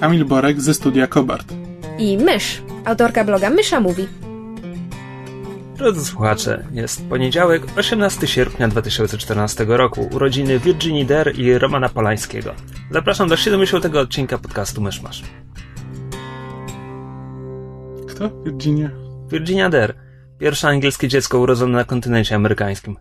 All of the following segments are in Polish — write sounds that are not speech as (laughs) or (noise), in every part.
Kamil Borek ze studia Kobart. i Mysz, autorka bloga Mysza Mówi. Drodzy słuchacze, jest poniedziałek, 18 sierpnia 2014 roku, urodziny Virginie Der i Romana Polańskiego. Zapraszam do 70 odcinka podcastu Myszmasz. Kto? Virginia? Virginia Der, pierwsze angielskie dziecko urodzone na kontynencie amerykańskim.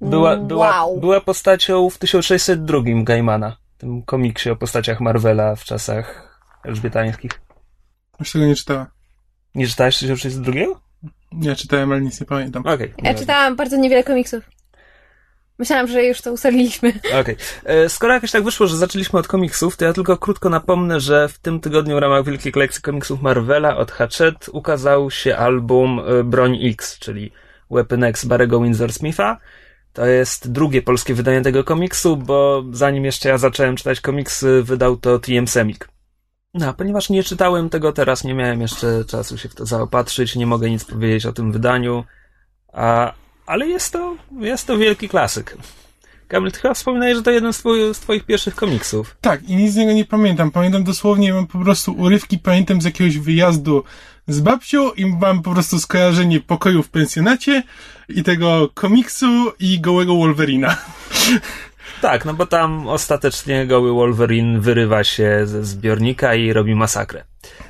Była, była, Wow. była postacią w 1602 Gaimana, tym komiksie o postaciach Marvela w czasach elżbietańskich. Już tego nie czytała. Nie czytałeś 1602? Ja czytałem, ale nic nie pamiętam. Okej. Ja czytałam bardzo niewiele komiksów. Myślałam, że już to ustaliliśmy. (laughs) Okej. E, Skoro jakoś tak wyszło, że zaczęliśmy od komiksów, to ja tylko krótko napomnę, że w tym tygodniu w ramach wielkiej kolekcji komiksów Marvela od Hachette ukazał się album e, Broń X, czyli Weapon X Barego Windsor Smitha. To jest drugie polskie wydanie tego komiksu, bo zanim jeszcze ja zacząłem czytać komiksy, wydał to TM Semik. No, ponieważ nie czytałem tego teraz, nie miałem jeszcze czasu się w to zaopatrzyć, nie mogę nic powiedzieć o tym wydaniu, a, ale jest to, jest to wielki klasyk. Kamil, ty chyba wspominałeś, że to jeden z, twój, z twoich pierwszych komiksów. Tak, i nic z niego nie pamiętam. Pamiętam dosłownie, mam po prostu urywki, pamiętam z jakiegoś wyjazdu z babcią i mam po prostu skojarzenie pokoju w pensjonacie i tego komiksu i gołego Wolverina. (laughs) Tak, no bo tam ostatecznie goły Wolverine wyrywa się ze zbiornika i robi masakrę.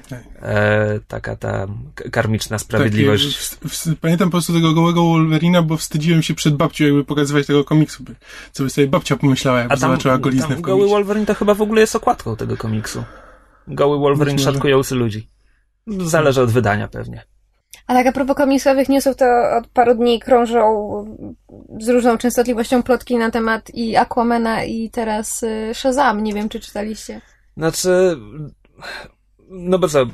Tak. E, taka ta karmiczna sprawiedliwość. Takie, w, w, pamiętam po prostu tego gołego Wolverina, bo wstydziłem się przed babcią, jakby pokazywać tego komiksu. by- Co by sobie babcia pomyślała, jakby A tam, zobaczyła goliznę tam w goły komiksie. Wolverine to chyba w ogóle jest okładką tego komiksu. Goły Wolverine szatkujący ludzi. Zależy od wydania pewnie. A tak a propos komiksowych newsów, to od paru dni krążą z różną częstotliwością plotki na temat i Aquamana i teraz y, Shazam. Nie wiem, czy czytaliście. Znaczy, no bo co, e,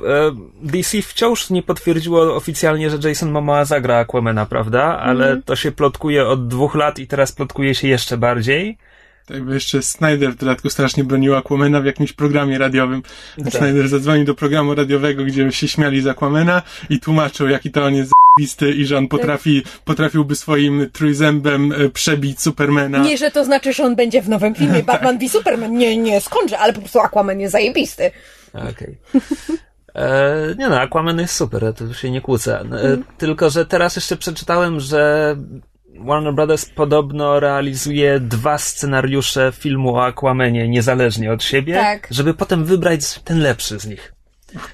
DC wciąż nie potwierdziło oficjalnie, że Jason Momoa zagra Aquamana, prawda? Ale Mhm. to się plotkuje od dwóch lat i teraz plotkuje się jeszcze bardziej. Tak jakby jeszcze Snyder w dodatku strasznie bronił Aquamana w jakimś programie radiowym. Tak. Snyder zadzwonił do programu radiowego, gdzie się śmiali z Aquamana i tłumaczył, jaki to on jest zbisty i że on potrafi, potrafiłby swoim trójzębem e, przebić Supermana. Nie, że to znaczy, że on będzie w nowym filmie (laughs) Batman v Superman. Nie, nie, skądże, ale po prostu Aquaman jest zajebisty. Okej. E, Nie no, Aquaman jest super, ja tu się nie kłócę. E, Tylko, że teraz jeszcze przeczytałem, że Warner Brothers podobno realizuje dwa scenariusze filmu o Aquamanie niezależnie od siebie, Tak. żeby potem wybrać ten lepszy z nich.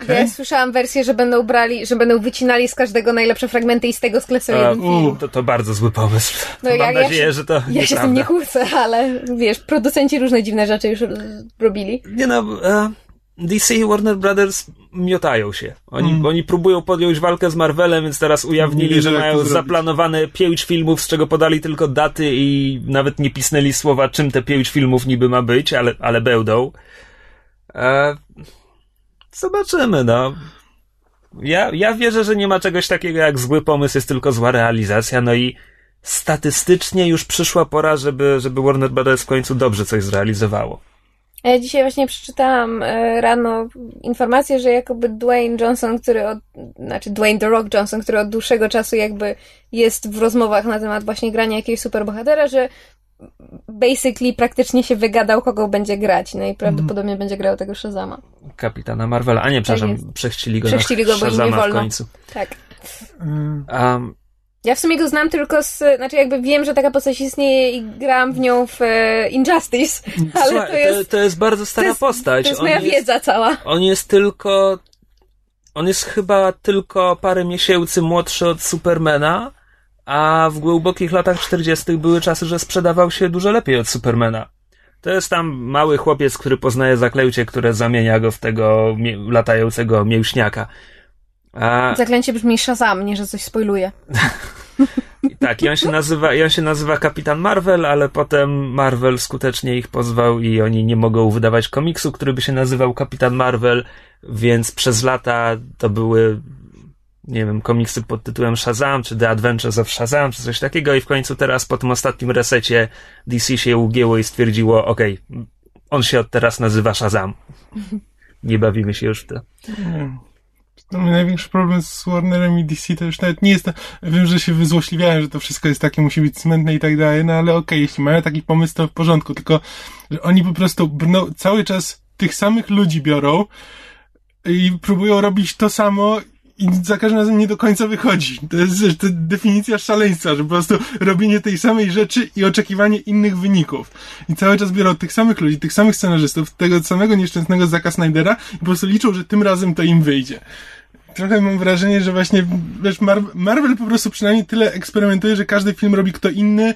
Ja słyszałam wersję, że będą brali, że będą wycinali z każdego najlepsze fragmenty i z tego sklesują A, jeden film. to, to bardzo zły pomysł. No, Mam ja- ja nadzieję, się- że to Ja się z tym nieprawda. nie kłócę, ale wiesz, producenci różne dziwne rzeczy już e, robili. Nie no, e, DC i Warner Brothers miotają się. Oni, oni próbują podjąć walkę z Marvelem, więc teraz ujawnili, Nie że mają zrobić. zaplanowane pięć filmów, z czego podali tylko daty i nawet nie pisnęli słowa, czym te pięć filmów niby ma być, ale, ale będą. E, zobaczymy, no. Ja, ja wierzę, że nie ma czegoś takiego jak zły pomysł, jest tylko zła realizacja, no i statystycznie już przyszła pora, żeby, żeby Warner Brothers w końcu dobrze coś zrealizowało. Ja dzisiaj właśnie przeczytałam e, rano informację, że jakoby Dwayne Johnson, który od, znaczy Dwayne The Rock Johnson, który od dłuższego czasu jakby jest w rozmowach na temat właśnie grania jakiegoś superbohatera, że basically praktycznie się wygadał, kogo będzie grać, no i prawdopodobnie będzie grał tego Shazama. Kapitana Marvela. A nie, przepraszam, jest. przechcili go Przechcili go, bo im nie wolno. końcu. Tak. Um, Ja w sumie go znam tylko z, znaczy jakby wiem, że taka postać istnieje i grałam w nią w e, Injustice, ale słuchaj, to jest, to, to jest bardzo stara to jest- postać. to jest on, moja jest, wiedza cała. on jest tylko... On jest chyba tylko parę miesięcy młodszy od Supermana, a w głębokich latach 40. były czasy, że sprzedawał się dużo lepiej od Supermana. To jest tam mały chłopiec, który poznaje zaklęcie, które zamienia go w tego latającego mięśniaka. A, Zaklęcie brzmi Shazam, nie, że coś spoiluje. (laughs) I tak, i on się nazywa, i on się nazywa Kapitan Marvel, ale potem Marvel skutecznie ich pozwał i oni nie mogą wydawać komiksu, który by się nazywał Kapitan Marvel, więc przez lata to były nie wiem, komiksy pod tytułem Shazam, czy The Adventures of Shazam, czy coś takiego i w końcu teraz po tym ostatnim resecie DC się ugięło i stwierdziło, okej, okay, on się od teraz nazywa Shazam. (laughs) Nie bawimy się już w to. Nie. Największy problem z Warnerem i DC to już nawet nie jest to, wiem, że się wyzłośliwiałem, że to wszystko jest takie, musi być cmentne i tak dalej, no ale okej, okay, jeśli mają taki pomysł, to w porządku, tylko, że oni po prostu brną, cały czas tych samych ludzi biorą i próbują robić to samo i za każdym razem nie do końca wychodzi. To jest, to definicja szaleństwa, że po prostu robienie tej samej rzeczy i oczekiwanie innych wyników. I cały czas biorą tych samych ludzi, tych samych scenarzystów, tego samego nieszczęsnego Zaka Snydera i po prostu liczą, że tym razem to im wyjdzie. Trochę mam wrażenie, że właśnie, wiesz, Mar Marvel po prostu przynajmniej tyle eksperymentuje, że każdy film robi kto inny,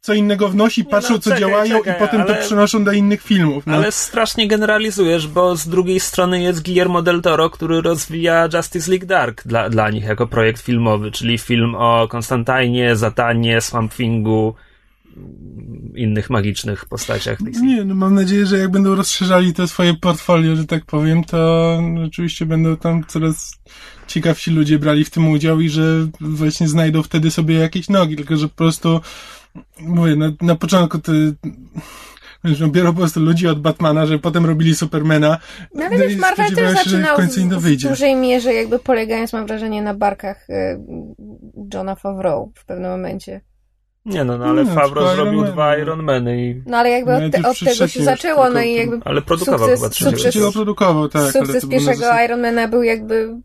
co innego wnosi, patrzą no, co czekaj, działają czekaj, i potem ale, to przenoszą do innych filmów. No. Ale strasznie generalizujesz, bo z drugiej strony jest Guillermo del Toro, który rozwija Justice League Dark dla, dla nich jako projekt filmowy, czyli film o Konstantinie, Zatanie, Swamp Thingu, innych magicznych postaciach. Nie, no mam nadzieję, że jak będą rozszerzali to swoje portfolio, że tak powiem, to rzeczywiście będą tam coraz ciekawsi ludzie brali w tym udział i że właśnie znajdą wtedy sobie jakieś nogi, tylko że po prostu mówię, na, na początku ty no, biorą po prostu ludzi od Batmana, że potem robili Supermana. No ale wiesz, Marvel też zaczynał w, w, w dużej mierze jakby polegając, mam wrażenie, na barkach y, Johna Favreau w pewnym momencie. Nie no, no ale no, Favreau zrobił Iron dwa Ironmany i... No ale jakby od, te, od tego się zaczęło, no i jakby Ale produkował sukces, chyba trzeciego. Trzeciego produkował, tak. Sukces pierwszego Ironmana był jakby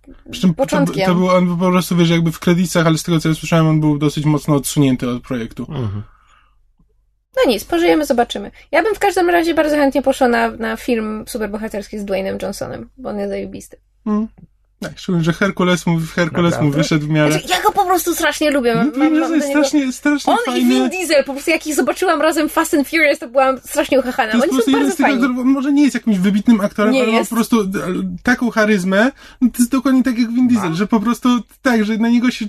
początkiem. To, to był on po prostu, wiesz, jakby w kredytach, ale z tego co ja słyszałem, on był dosyć mocno odsunięty od projektu. Mhm. No nic, pożyjemy, zobaczymy. Ja bym w każdym razie bardzo chętnie poszła na, na film superbohaterski z Dwayne'em Johnsonem, bo on jest zajebisty. Mhm. Tak, szczególnie, że Herkules mu, Herkules mu wyszedł w miarę. Znaczy, ja go po prostu strasznie lubię. Mam, no, mam, jest strasznie, strasznie On fajny. i Vin Diesel, po prostu jak ich zobaczyłam razem Fast and Furious, to byłam strasznie uchachana. Oni są bardzo fajni. Tego, może nie jest jakimś wybitnym aktorem, nie ale jest. ma po prostu taką charyzmę, no to jest dokładnie tak jak Vin Diesel, że po prostu tak, że na niego się,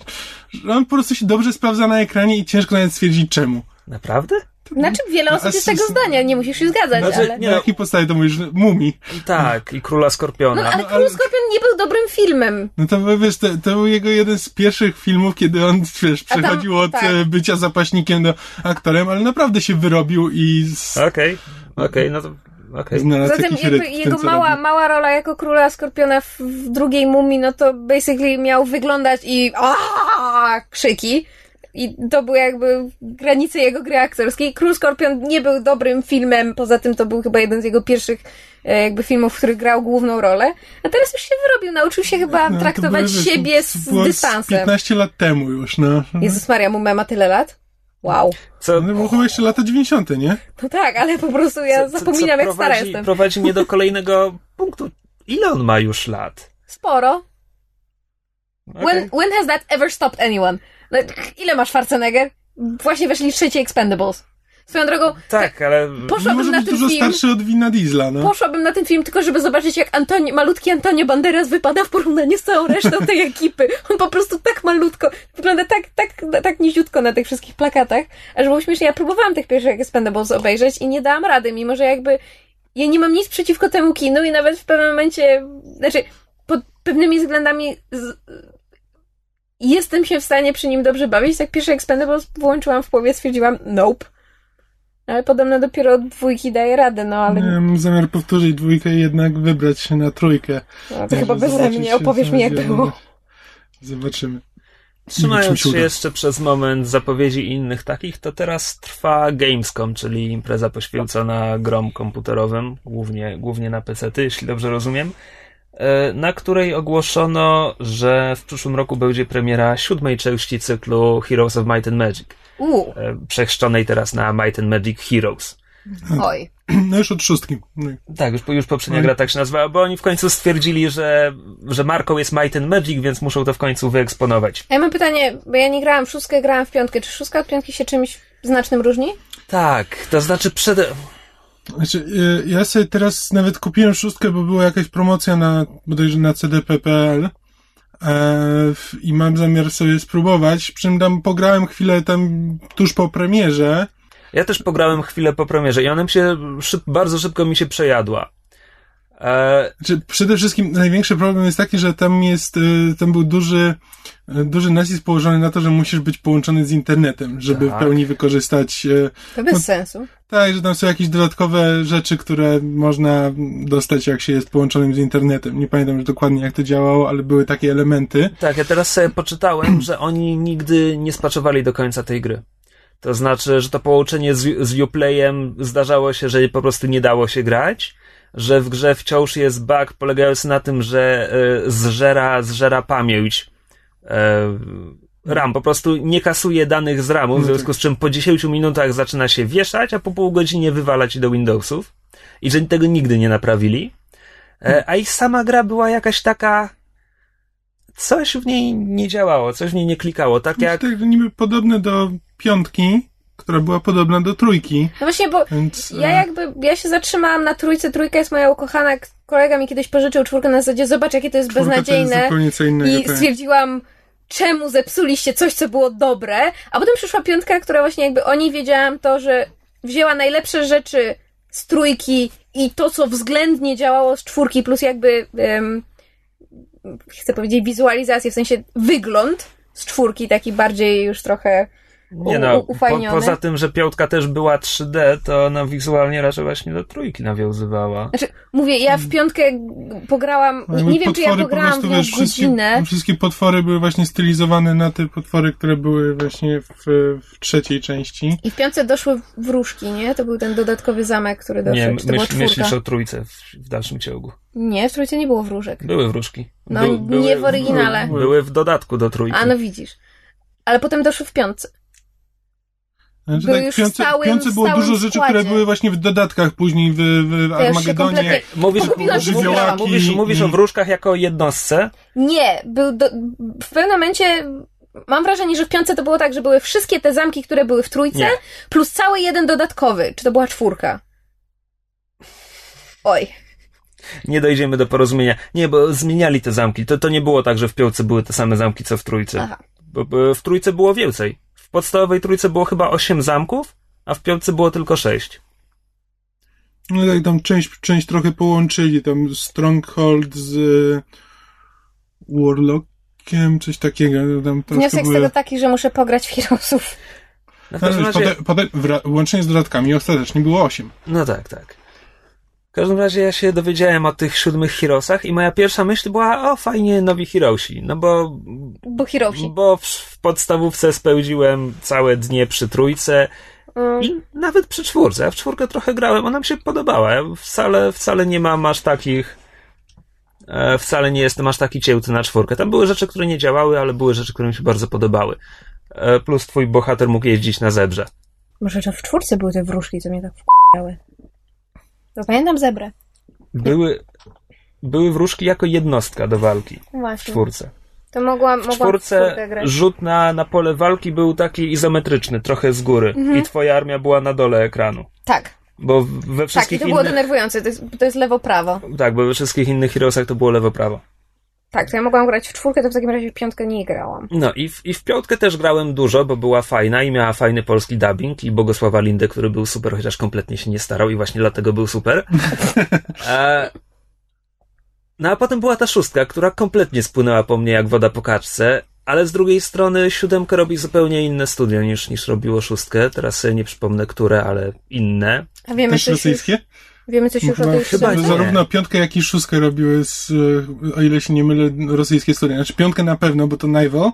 że on po prostu się dobrze sprawdza na ekranie i ciężko nawet stwierdzić czemu. Naprawdę? Znaczy, wiele osób jest tego zdania, nie musisz się zgadzać, znaczy, ale... Nie, na jakiej podstawie to mówisz? Mumi. Tak, i Króla Skorpiona. No, ale no, Król Skorpion nie był dobrym filmem. No to wiesz, to, to był jego jeden z pierwszych filmów, kiedy on, wiesz, przechodził tam, od tak. E, bycia zapaśnikiem do aktorem, ale naprawdę się wyrobił i... Okej, okej, okay, okay, no to Okay. Zatem jakby jego mała, mała rola jako króla Skorpiona w, w drugiej mumii, no to basically miał wyglądać i aaa, krzyki. I to były jakby granice jego gry aktorskiej. Król Skorpion nie był dobrym filmem, poza tym to był chyba jeden z jego pierwszych e, jakby filmów, w których grał główną rolę. A teraz już się wyrobił, nauczył się chyba no, traktować były, siebie z, z dystansem. 15 lat temu już, no. Jezus Maria, Mumia ma tyle lat? Wow. Co? No, było chyba jeszcze lata 90., nie? No tak, ale po prostu ja co, zapominam, co, co jak stara jestem. Prowadzi mnie do (laughs) kolejnego punktu. Ile on ma już lat? Sporo. Okay. When, when has that ever stopped anyone? No, ile masz Schwarzenegger? Właśnie weszli trzeci Expendables. Swoją drogą. Tak, tak ale. Poszłabym na ten dużo film. starszy od Wina Diesla, no. Poszłabym na ten film tylko, żeby zobaczyć, jak Antoni, malutki Antonio Banderas wypada w porównaniu z całą resztą tej (laughs) ekipy. On po prostu tak malutko, wygląda tak, tak, tak niziutko na tych wszystkich plakatach. A było śmiesznie, ja próbowałam tych pierwszych Expendables obejrzeć i nie dałam rady, mimo że jakby ja nie mam nic przeciwko temu kinu i nawet w pewnym momencie, znaczy, pod pewnymi względami z, jestem się w stanie przy nim dobrze bawić. Tak pierwszy Expendables włączyłam w połowie, stwierdziłam nope. Ale podobno dopiero od dwójki daje radę, no ale... Nie, mam zamiar powtórzyć dwójkę i jednak wybrać się na trójkę. No, to chyba beze mnie, opowiesz mi jak było. Zobaczymy. Trzymając się jeszcze przez moment zapowiedzi innych takich, to teraz trwa Gamescom, czyli impreza poświęcona grom komputerowym, głównie, głównie na PC, jeśli dobrze rozumiem. E, na której ogłoszono, że w przyszłym roku będzie premiera siódmej części cyklu Heroes of Might and Magic. Uh. Przechrzczonej teraz na Might and Magic Heroes. Oj. No już od szóstki. No. Tak, już, już poprzednia gra tak się nazywała, bo oni w końcu stwierdzili, że, że marką jest Might and Magic, więc muszą to w końcu wyeksponować. Ja mam pytanie, bo ja nie grałam w szóstkę, grałam w piątkę. Czy szóstka od piątki się czymś znacznym różni? Tak, to znaczy przede... Znaczy, e, ja sobie teraz nawet kupiłem szóstkę, bo była jakaś promocja na, bodajże na cdp.pl, E, I mam zamiar sobie spróbować. Przy czym tam pograłem chwilę tam tuż po premierze. Ja też pograłem chwilę po premierze i ona mi się szyb, bardzo szybko mi się przejadła. E... Znaczy, przede wszystkim największy problem jest taki, że tam jest, e, tam był duży, e, duży nacisk położony na to, że musisz być połączony z internetem, żeby tak. w pełni wykorzystać. To bez no, sensu. Tak, że tam są jakieś dodatkowe rzeczy, które można dostać, jak się jest połączonym z internetem. Nie pamiętam już dokładnie, jak to działało, ale były takie elementy. Tak, ja teraz sobie poczytałem, że oni nigdy nie spaczowali do końca tej gry. To znaczy, że to połączenie z, z Uplayem zdarzało się, że po prostu nie dało się grać, że w grze wciąż jest bug polegający na tym, że y, zżera, zżera pamięć. Y, RAM po prostu nie kasuje danych z RAMu, w związku z czym po 10 minutach zaczyna się wieszać, a po pół godzinie wywalać do Windowsów. I że tego nigdy nie naprawili. E, a ich sama gra była jakaś taka. Coś w niej nie działało, coś w niej nie klikało. Tak jak. Tak, niby podobne do piątki, która była podobna do trójki. No właśnie, bo Więc, ja e, jakby, ja się zatrzymałam na trójce, trójka jest moja ukochana, kolega mi kiedyś pożyczył czwórkę na zasadzie, zobacz jakie to jest beznadziejne. To jest innego, I tak. stwierdziłam, czemu zepsuliście coś, co było dobre, a potem przyszła piątka, która właśnie jakby o niej wiedziałam to, że wzięła najlepsze rzeczy z trójki i to, co względnie działało z czwórki, plus jakby um, chcę powiedzieć wizualizację, w sensie wygląd z czwórki, taki bardziej już trochę nie no, po, poza tym, że piątka też była 3D, to ona wizualnie raczej właśnie do trójki nawiązywała. Znaczy, mówię, ja w piątkę pograłam, nie, nie wiem, czy ja pograłam po w wiesz, godzinę. Wszystkie, wszystkie potwory były właśnie stylizowane na te potwory, które były właśnie w, w trzeciej części. I w piątce doszły wróżki, nie? To był ten dodatkowy zamek, który doszedł. Nie, myśl, myślisz o trójce w, w, dalszym ciągu. Nie, w trójce nie było wróżek. Były wróżki. No, By, były, nie w oryginale. Były, były w dodatku do trójki. A, no widzisz. Ale potem doszły w piątce. Znaczy, tak, już piące, stałym, piące było dużo rzeczy, składzie. które były właśnie w dodatkach później w, w Armagedonie. Mówisz, mówisz, mówisz, mówisz o wróżkach jako jednostce? Nie, był do, w pewnym momencie mam wrażenie, że w piące to było tak, że były wszystkie te zamki, które były w trójce, nie. plus cały jeden dodatkowy. Czy to była czwórka? Oj. Nie dojdziemy do porozumienia. Nie, bo zmieniali te zamki. To, to nie było tak, że w piące były te same zamki, co w trójce. Aha. Bo, bo w trójce było więcej. W podstawowej trójce było chyba 8 zamków, a w piątce było tylko 6. No tak, tam część, część trochę połączyli, tam Stronghold z e, Warlockiem, coś takiego. Tam Wniosek były... z tego taki, że muszę pograć w Heroesów. No, w razie... potem, potem, łącznie z dodatkami ostatecznie było 8. No tak, tak. W każdym razie ja się dowiedziałem o tych siódmych Heroesach i moja pierwsza myśl była, o fajnie, nowi Heroesi. No bo... Bo Heroesi. Bo w, w podstawówce spełdziłem całe dnie przy trójce mm. i nawet przy czwórce. Ja w czwórkę trochę grałem, ona mi się podobała. Ja wcale, wcale nie mam aż takich... E, wcale nie jestem aż taki ciełty na czwórkę. Tam były rzeczy, które nie działały, ale były rzeczy, które mi się bardzo podobały. E, plus twój bohater mógł jeździć na zebrze. Może to w czwórce były te wróżki, co mnie tak w***ały. To pamiętam zebrę. Były, były wróżki jako jednostka do walki Właśnie. w czwórce. To mogłam, mogłam w czwórce rzut na, na pole walki był taki izometryczny, trochę z góry. Mhm. I twoja armia była na dole ekranu. Tak. Bo we wszystkich Tak, i to było denerwujące, to jest, to jest lewo-prawo. Tak, bo we wszystkich innych Heroesach to było lewo-prawo. Tak, to ja mogłam grać w czwórkę, to w takim razie w piątkę nie grałam. No i w, i w piątkę też grałem dużo, bo była fajna i miała fajny polski dubbing i Bogosława Lindę, który był super, chociaż kompletnie się nie starał i właśnie dlatego był super. (laughs) E, no a potem była ta szóstka, która kompletnie spłynęła po mnie jak woda po kaczce, ale z drugiej strony siódemkę robi zupełnie inne studio niż, niż robiło szóstkę. Teraz sobie nie przypomnę, które, ale inne. A wiemy, Też rosyjskie? Już... Wiemy coś już no, o tej chyba nie. Zarówno piątkę, jak i szóstkę robiły, z, o ile się nie mylę, rosyjskie studia. Znaczy piątkę na pewno, bo to Nival,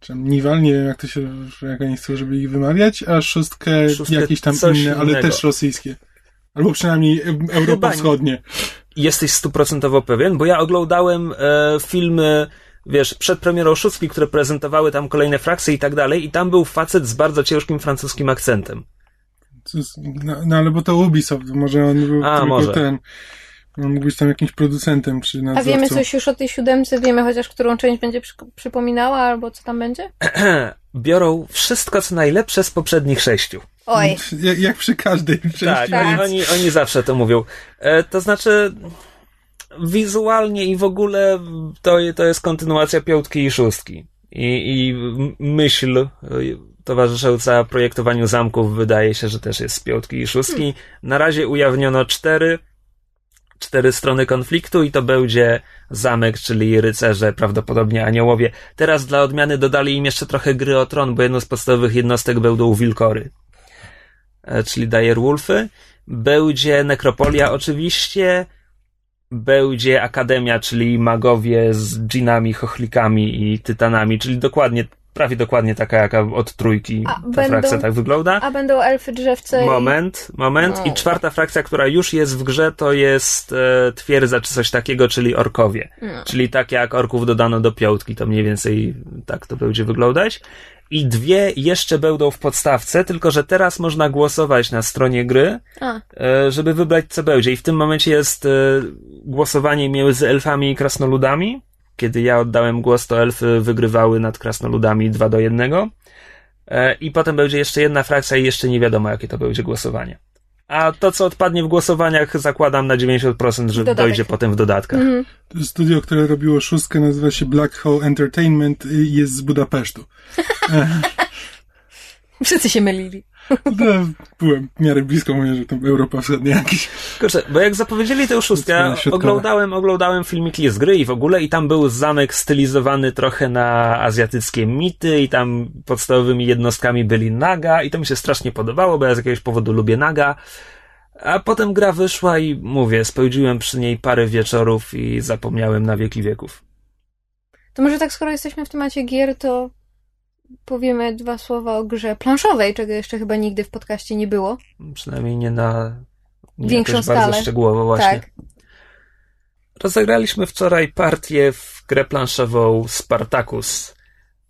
czy Nival, nie wiem jak to się, jak oni chcą, żeby ich wymawiać, a szóstkę, szóstkę jakieś tam inne, ale innego. też rosyjskie. Albo przynajmniej Europa Wschodnie. Jesteś stuprocentowo pewien? Bo ja oglądałem e, filmy wiesz, przed premierą szóstki, które prezentowały tam kolejne frakcje i tak dalej, i tam był facet z bardzo ciężkim francuskim akcentem. No, no, ale bo to Ubisoft, może on był A, tylko może. ten. On mógł być tam jakimś producentem czy nadzorcą. A wiemy coś już o tej siódemce? Wiemy chociaż, którą część będzie przy, przypominała albo co tam będzie? (clears throat) Biorą wszystko, co najlepsze z poprzednich sześciu. Oj. Jak, jak przy każdej części. Tak, tak. Oni, oni zawsze to mówią. E, to znaczy, wizualnie i w ogóle to, to jest kontynuacja piątki i szóstki. I, i myśl towarzysząca projektowaniu zamków wydaje się, że też jest z piątki i szóstki. Na razie ujawniono cztery, cztery strony konfliktu i to będzie zamek, czyli rycerze, prawdopodobnie aniołowie. Teraz dla odmiany dodali im jeszcze trochę gry o tron, bo jedną z podstawowych jednostek będą wilkory, e, czyli Direwolfy. Będzie nekropolia oczywiście, będzie akademia, czyli magowie z dżinami, chochlikami i tytanami, czyli dokładnie prawie dokładnie taka, jaka od trójki A, ta będą- frakcja tak wygląda. A będą elfy drzewce Moment, moment. I O. czwarta frakcja, która już jest w grze, to jest e, twierdza czy coś takiego, czyli orkowie. No. Czyli tak jak orków dodano do piątki, to mniej więcej tak to będzie wyglądać. I dwie jeszcze będą w podstawce, tylko że teraz można głosować na stronie gry, i... A, e, żeby wybrać co będzie. I w tym momencie jest e, głosowanie między elfami i krasnoludami. Kiedy ja oddałem głos, to elfy wygrywały nad krasnoludami 2 do 1. E, I potem będzie jeszcze jedna frakcja i jeszcze nie wiadomo, jakie to będzie głosowanie. A to, co odpadnie w głosowaniach, zakładam na 90%, że Dodatek. dojdzie potem w dodatkach. mhm. Studio, które robiło szóstkę, nazywa się Black Hole Entertainment i jest z Budapesztu. (laughs) Wszyscy się mylili. No, byłem w miarę blisko, mówię, że tam Europa Wschodnia jakiś. Kurczę, bo jak zapowiedzieli tę szóstkę, Strona ja oglądałem, oglądałem filmiki z gry i w ogóle i tam był zamek stylizowany trochę na azjatyckie mity i tam podstawowymi jednostkami byli naga i to mi się strasznie podobało, bo ja z jakiegoś powodu lubię naga. A potem gra wyszła i mówię, spędziłem przy niej parę wieczorów i zapomniałem na wieki wieków. To może tak, skoro jesteśmy w temacie gier, to powiemy dwa słowa o grze planszowej, czego jeszcze chyba nigdy w podcaście nie było. Przynajmniej nie na nie Większą jakoś bardzo skalę. szczegółowo właśnie. Tak. Rozegraliśmy wczoraj partię w grę planszową Spartacus.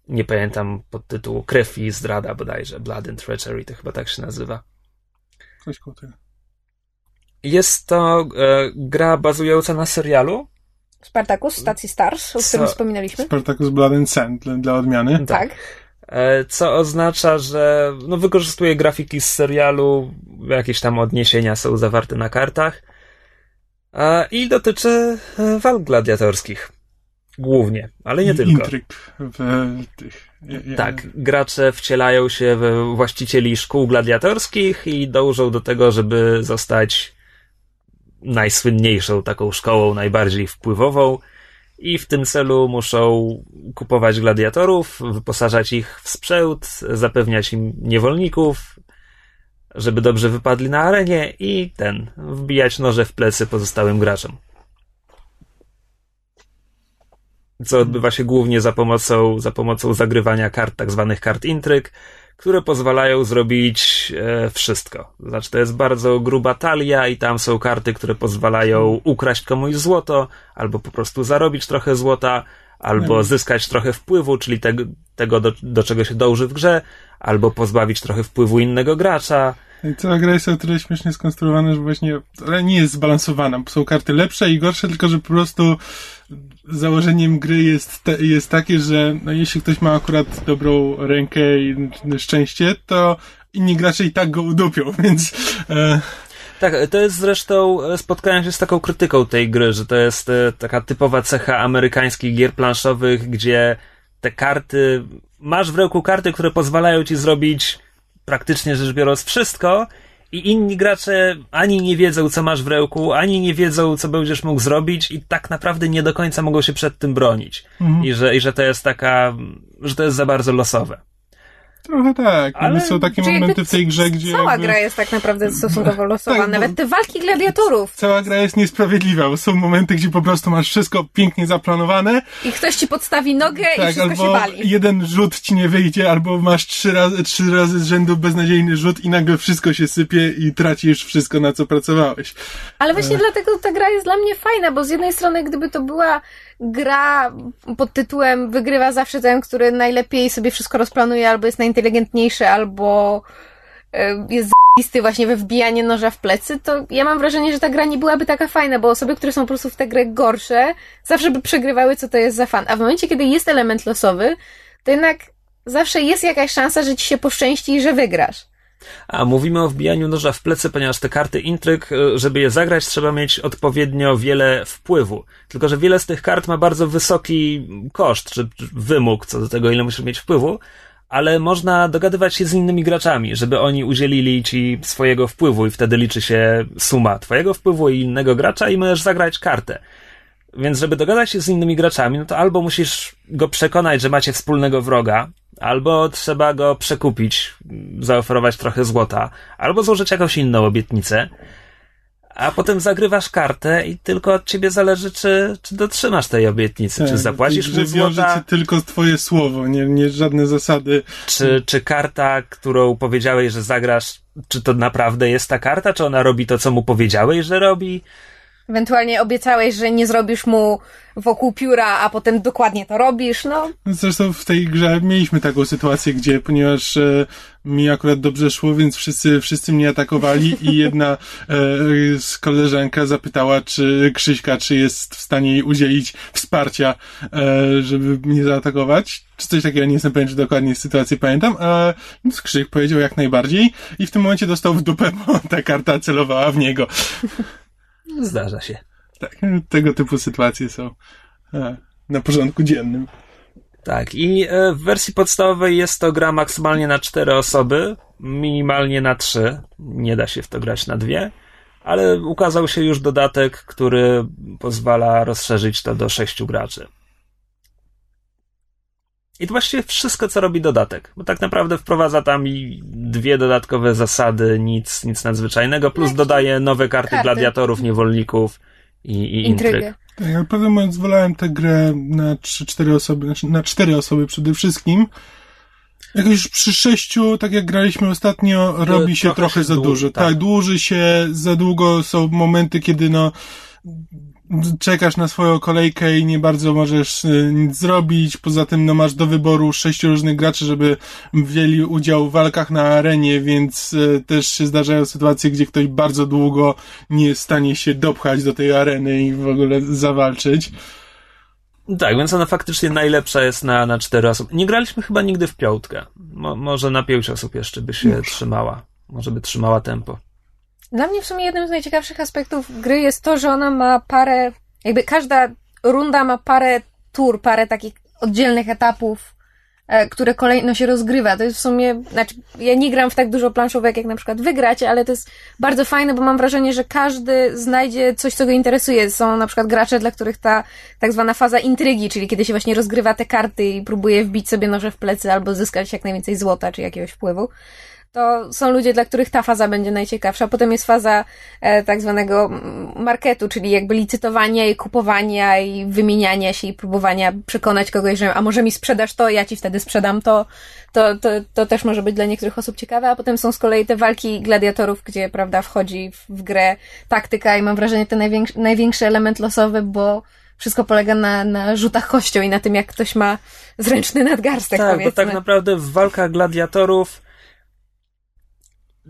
Nie pamiętam podtytułu Krew i zdrada bodajże. Blood and Treachery to chyba tak się nazywa. Coś koło tego. Jest to e, gra bazująca na serialu. Spartacus, stacji Stars, o którym Co? wspominaliśmy. Spartacus Blood and Sand dla, dla odmiany. Tak. E, co oznacza, że no, wykorzystuje grafiki z serialu, jakieś tam odniesienia są zawarte na kartach. E, I dotyczy e, walk gladiatorskich. Głównie, ale nie I tylko. Intryg w tych. Tak, gracze wcielają się we właścicieli szkół gladiatorskich i dążą do tego, żeby zostać najsłynniejszą taką szkołą, najbardziej wpływową. I w tym celu muszą kupować gladiatorów, wyposażać ich w sprzęt, zapewniać im niewolników, żeby dobrze wypadli na arenie i ten, wbijać noże w plecy pozostałym graczom. Co odbywa się głównie za pomocą, za pomocą zagrywania kart, tak zwanych kart intryg, które pozwalają zrobić e, wszystko. Znaczy, to jest bardzo gruba talia i tam są karty, które pozwalają ukraść komuś złoto, albo po prostu zarobić trochę złota, albo Mhm. zyskać trochę wpływu, czyli te, tego, do, do czego się dąży w grze, albo pozbawić trochę wpływu innego gracza. I cała gra jest o tyle śmiesznie skonstruowana, że właśnie, ale nie jest zbalansowana. Są karty lepsze i gorsze, tylko że po prostu założeniem gry jest, te, jest takie, że no, jeśli ktoś ma akurat dobrą rękę i szczęście, to inni gracze i tak go udupią, (laughs) więc e, Tak, to jest zresztą, e, spotkałem się z taką krytyką tej gry, że to jest e, taka typowa cecha amerykańskich gier planszowych, gdzie te karty, masz w ręku karty, które pozwalają ci zrobić praktycznie rzecz biorąc wszystko i inni gracze ani nie wiedzą, co masz w ręku, ani nie wiedzą, co będziesz mógł zrobić i tak naprawdę nie do końca mogą się przed tym bronić. Mhm. I, że, I że to jest taka, że to jest za bardzo losowe. Trochę tak. Ale- Ale są takie Czyli momenty w tej grze, gdzie Cała jakby gra jest tak naprawdę stosunkowo losowa. Tak, Nawet te walki gladiatorów. cała gra jest niesprawiedliwa, bo są momenty, gdzie po prostu masz wszystko pięknie zaplanowane, I ktoś ci podstawi nogę i tak, wszystko się albo wali. jeden rzut ci nie wyjdzie, albo masz trzy razy, trzy razy z rzędu beznadziejny rzut i nagle wszystko się sypie i tracisz wszystko, na co pracowałeś. Ale właśnie dlatego ta gra jest dla mnie fajna, bo z jednej strony, gdyby to była gra pod tytułem wygrywa zawsze ten, który najlepiej sobie wszystko rozplanuje, albo jest najinteligentniejszy, albo e, jest listy właśnie we wbijanie noża w plecy, to ja mam wrażenie, że ta gra nie byłaby taka fajna, bo osoby, które są po prostu w tę grę gorsze, zawsze by przegrywały, co to jest za fan. A w momencie, kiedy jest element losowy, to jednak zawsze jest jakaś szansa, że ci się poszczęści i że wygrasz. A mówimy o wbijaniu noża w plecy, ponieważ te karty intryg, e, żeby je zagrać, trzeba mieć odpowiednio wiele wpływu. Tylko, że wiele z tych kart ma bardzo wysoki koszt, czy wymóg co do tego, ile musisz mieć wpływu, ale można dogadywać się z innymi graczami, żeby oni udzielili ci swojego wpływu i wtedy liczy się suma twojego wpływu i innego gracza i możesz zagrać kartę. Więc żeby dogadać się z innymi graczami, no to albo musisz go przekonać, że macie wspólnego wroga, albo trzeba go przekupić, zaoferować trochę złota, albo złożyć jakąś inną obietnicę, a potem zagrywasz kartę i tylko od ciebie zależy, czy, czy dotrzymasz tej obietnicy, Tak, czy zapłacisz mu złota, cię tylko twoje słowo, nie, nie żadne zasady. czy, czy karta, którą powiedziałeś, że zagrasz, czy to naprawdę jest ta karta, czy ona robi to, co mu powiedziałeś, że robi? Ewentualnie obiecałeś, że nie zrobisz mu wokół pióra, a potem dokładnie to robisz, no. Zresztą w tej grze mieliśmy taką sytuację, gdzie ponieważ e, mi akurat dobrze szło, więc wszyscy, wszyscy mnie atakowali i (laughs) jedna e, z koleżanka zapytała, czy Krzyśka, czy jest w stanie jej udzielić wsparcia, e, żeby mnie zaatakować. Czy coś takiego, nie jestem pewien, czy dokładnie sytuację pamiętam, a więc Krzyk powiedział jak najbardziej i w tym momencie dostał w dupę, bo ta karta celowała w niego. Zdarza się. Tak, tego typu sytuacje są e, na porządku dziennym. Tak, i e, w wersji podstawowej jest to gra maksymalnie na cztery osoby, minimalnie na trzy. Nie da się w to grać na dwie, ale ukazał się już dodatek, który pozwala rozszerzyć to do sześciu graczy. I to właściwie wszystko, co robi dodatek, bo tak naprawdę wprowadza tam i dwie dodatkowe zasady, nic, nic nadzwyczajnego, plus dodaje nowe karty, karty. gladiatorów, niewolników i, i intryg. Intrygę. Tak, ale prawdę mówiąc, wolałem tę grę na 3-4 osoby, znaczy na 4 osoby przede wszystkim. Jakoś już przy sześciu, tak jak graliśmy ostatnio, robi się trochę trochę się za dłuży, dużo. tak. Tak. dłuży się, za długo są momenty, kiedy no czekasz na swoją kolejkę i nie bardzo możesz y, nic zrobić. Poza tym no masz do wyboru sześciu różnych graczy, żeby wzięli udział w walkach na arenie, więc y, też się zdarzają sytuacje, gdzie ktoś bardzo długo nie jest w stanie się dopchać do tej areny i w ogóle zawalczyć. Tak, więc ona faktycznie najlepsza jest na, na cztery osoby. Nie graliśmy chyba nigdy w piątkę. Mo, może na pięć osób jeszcze by się trzymała. Może by trzymała tempo. Dla mnie w sumie jednym z najciekawszych aspektów gry jest to, że ona ma parę, jakby każda runda ma parę tur, parę takich oddzielnych etapów, e, które kolejno się rozgrywa. To jest w sumie, znaczy, ja nie gram w tak dużo planszówek, jak na przykład wy gracie, ale to jest bardzo fajne, bo mam wrażenie, że każdy znajdzie coś, co go interesuje. Są na przykład gracze, dla których ta tak zwana faza intrygi, czyli kiedy się właśnie rozgrywa te karty i próbuje wbić sobie noże w plecy albo zyskać jak najwięcej złota czy jakiegoś wpływu to są ludzie, dla których ta faza będzie najciekawsza. Potem jest faza e, tak zwanego mm, marketu, czyli jakby licytowania i kupowania i wymieniania się i próbowania przekonać kogoś, że a może mi sprzedasz to, ja ci wtedy sprzedam to. To, to, to też może być dla niektórych osób ciekawe, a potem są z kolei te walki gladiatorów, gdzie, prawda, wchodzi w, w grę taktyka i mam wrażenie, ten największy, największy element losowy, bo wszystko polega na, na rzutach kością i na tym, jak ktoś ma zręczny nadgarstek, tak, powiedzmy. bo tak naprawdę w walkach gladiatorów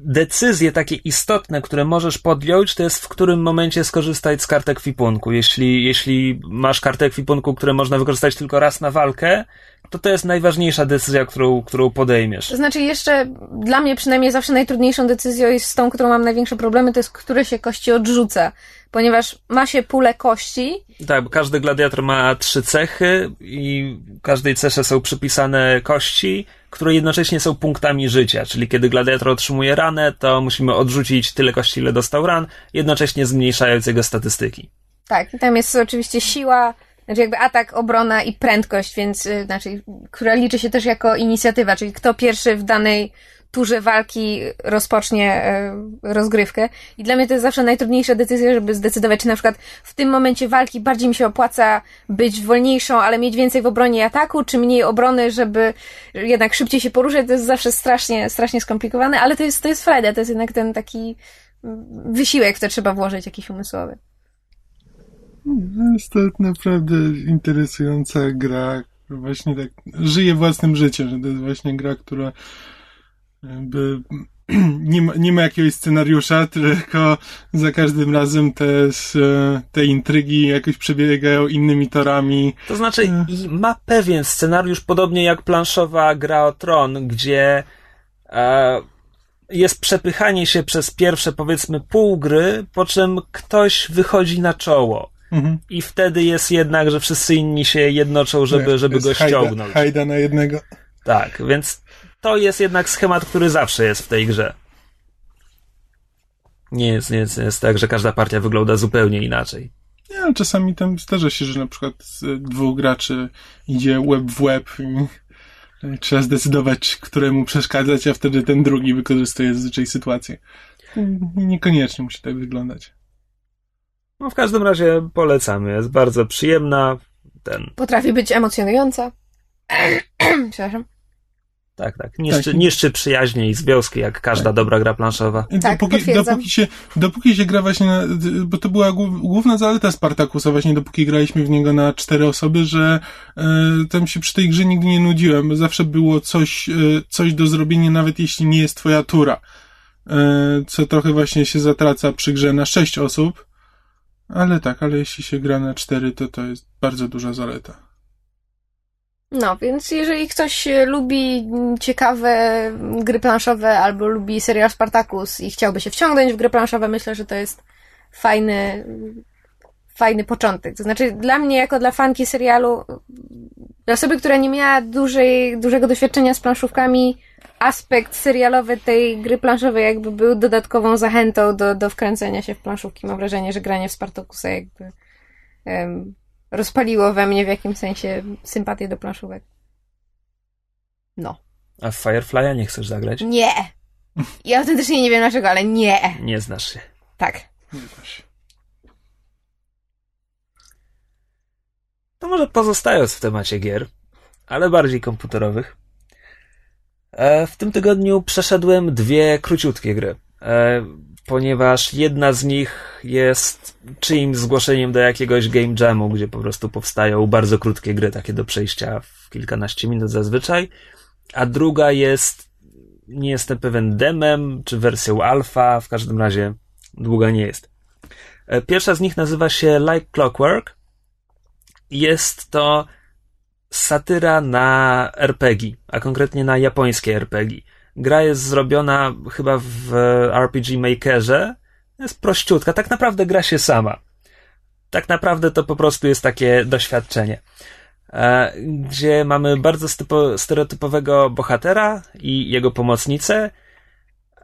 decyzje takie istotne, które możesz podjąć, to jest w którym momencie skorzystać z karty ekwipunku. Jeśli, jeśli masz kartę ekwipunku, które można wykorzystać tylko raz na walkę, to to jest najważniejsza decyzja, którą, którą podejmiesz. To znaczy jeszcze, dla mnie przynajmniej zawsze najtrudniejszą decyzją jest z tą, którą mam największe problemy, to jest, które się kości odrzuca. Ponieważ ma się pulę kości, Tak, bo każdy gladiator ma trzy cechy i każdej cesze są przypisane kości, które jednocześnie są punktami życia. Czyli kiedy gladiator otrzymuje ranę, to musimy odrzucić tyle kości, ile dostał ran, jednocześnie zmniejszając jego statystyki. tak, i tam jest oczywiście siła, znaczy jakby atak, obrona i prędkość, więc, y, znaczy, która liczy się też jako inicjatywa, czyli kto pierwszy w danej turze walki rozpocznie y, rozgrywkę. I dla mnie to jest zawsze najtrudniejsza decyzja, żeby zdecydować, czy na przykład w tym momencie walki bardziej mi się opłaca być wolniejszą, ale mieć więcej w obronie i ataku, czy mniej obrony, żeby jednak szybciej się poruszać. To jest zawsze strasznie, strasznie skomplikowane, ale to jest, to jest frajda, to jest jednak ten taki mm, wysiłek, w to trzeba włożyć jakiś umysłowy. Jest to naprawdę interesująca gra, właśnie tak żyje własnym życiem, że to jest właśnie gra, która jakby (clears throat) nie ma, nie ma jakiegoś scenariusza, tylko za każdym razem te, s- te intrygi jakoś przebiegają innymi torami. To znaczy, i ma pewien scenariusz, podobnie jak planszowa gra o tron, gdzie e, jest przepychanie się przez pierwsze, powiedzmy, pół gry, po czym ktoś wychodzi na czoło. Mhm. I wtedy jest jednak, że wszyscy inni się jednoczą, żeby, żeby go hajda- ściągnąć. Hajda na jednego. Tak, więc to jest jednak schemat, który zawsze jest w tej grze. Nie jest, nie jest, nie jest tak, że każda partia wygląda zupełnie inaczej. Nie, ale czasami tam zdarza się, że na przykład z dwóch graczy idzie łeb w łeb i trzeba zdecydować, któremu przeszkadzać, a wtedy ten drugi wykorzystuje zazwyczaj sytuację. Niekoniecznie musi tak wyglądać. No w każdym razie polecamy. Jest bardzo przyjemna. Ten, Potrafi być emocjonująca. (clears throat) Przepraszam. Tak, tak. Niszczy, Tak. niszczy przyjaźnie i związki, jak każda dobra gra planszowa. Tak, dopóki, dopóki, się, dopóki się gra właśnie, na, bo to była głów- główna zaleta Spartakusa, właśnie dopóki graliśmy w niego na cztery osoby, że e, tam się przy tej grze nigdy nie nudziłem. Zawsze było coś, e, coś do zrobienia, nawet jeśli nie jest twoja tura. E, co trochę właśnie się zatraca przy grze na sześć osób. Ale tak, ale jeśli się gra na cztery, to to jest bardzo duża zaleta. No, więc jeżeli ktoś e, lubi ciekawe gry planszowe albo lubi serial Spartacus i chciałby się wciągnąć w gry planszowe, myślę, że to jest fajny, fajny początek. To znaczy, dla mnie, jako dla fanki serialu, dla osoby, która nie miała dużej, dużego doświadczenia z planszówkami, aspekt serialowy tej gry planszowej jakby był dodatkową zachętą do, do wkręcenia się w planszówki. Mam wrażenie, że granie w Spartakusa jakby em, rozpaliło we mnie w jakimś sensie sympatię do planszówek. No. A w Firefly'a nie chcesz zagrać? Nie! Ja autentycznie nie wiem dlaczego, ale nie! Nie znasz się. Tak. To może pozostając w temacie gier, ale bardziej komputerowych. E, W tym tygodniu przeszedłem dwie króciutkie gry, e, ponieważ jedna z nich jest czyimś zgłoszeniem do jakiegoś game jamu, gdzie po prostu powstają bardzo krótkie gry, takie do przejścia w kilkanaście minut zazwyczaj, a druga jest, nie jestem pewien, demem czy wersją alfa, w każdym razie długa nie jest. E, Pierwsza z nich nazywa się Like Clockwork jest to satyra na RPG, a konkretnie na japońskie RPG. Gra jest zrobiona chyba w RPG Makerze. Jest prościutka. Tak naprawdę gra się sama. Tak naprawdę to po prostu jest takie doświadczenie. E, Gdzie mamy bardzo stereotypowego bohatera i jego pomocnicę,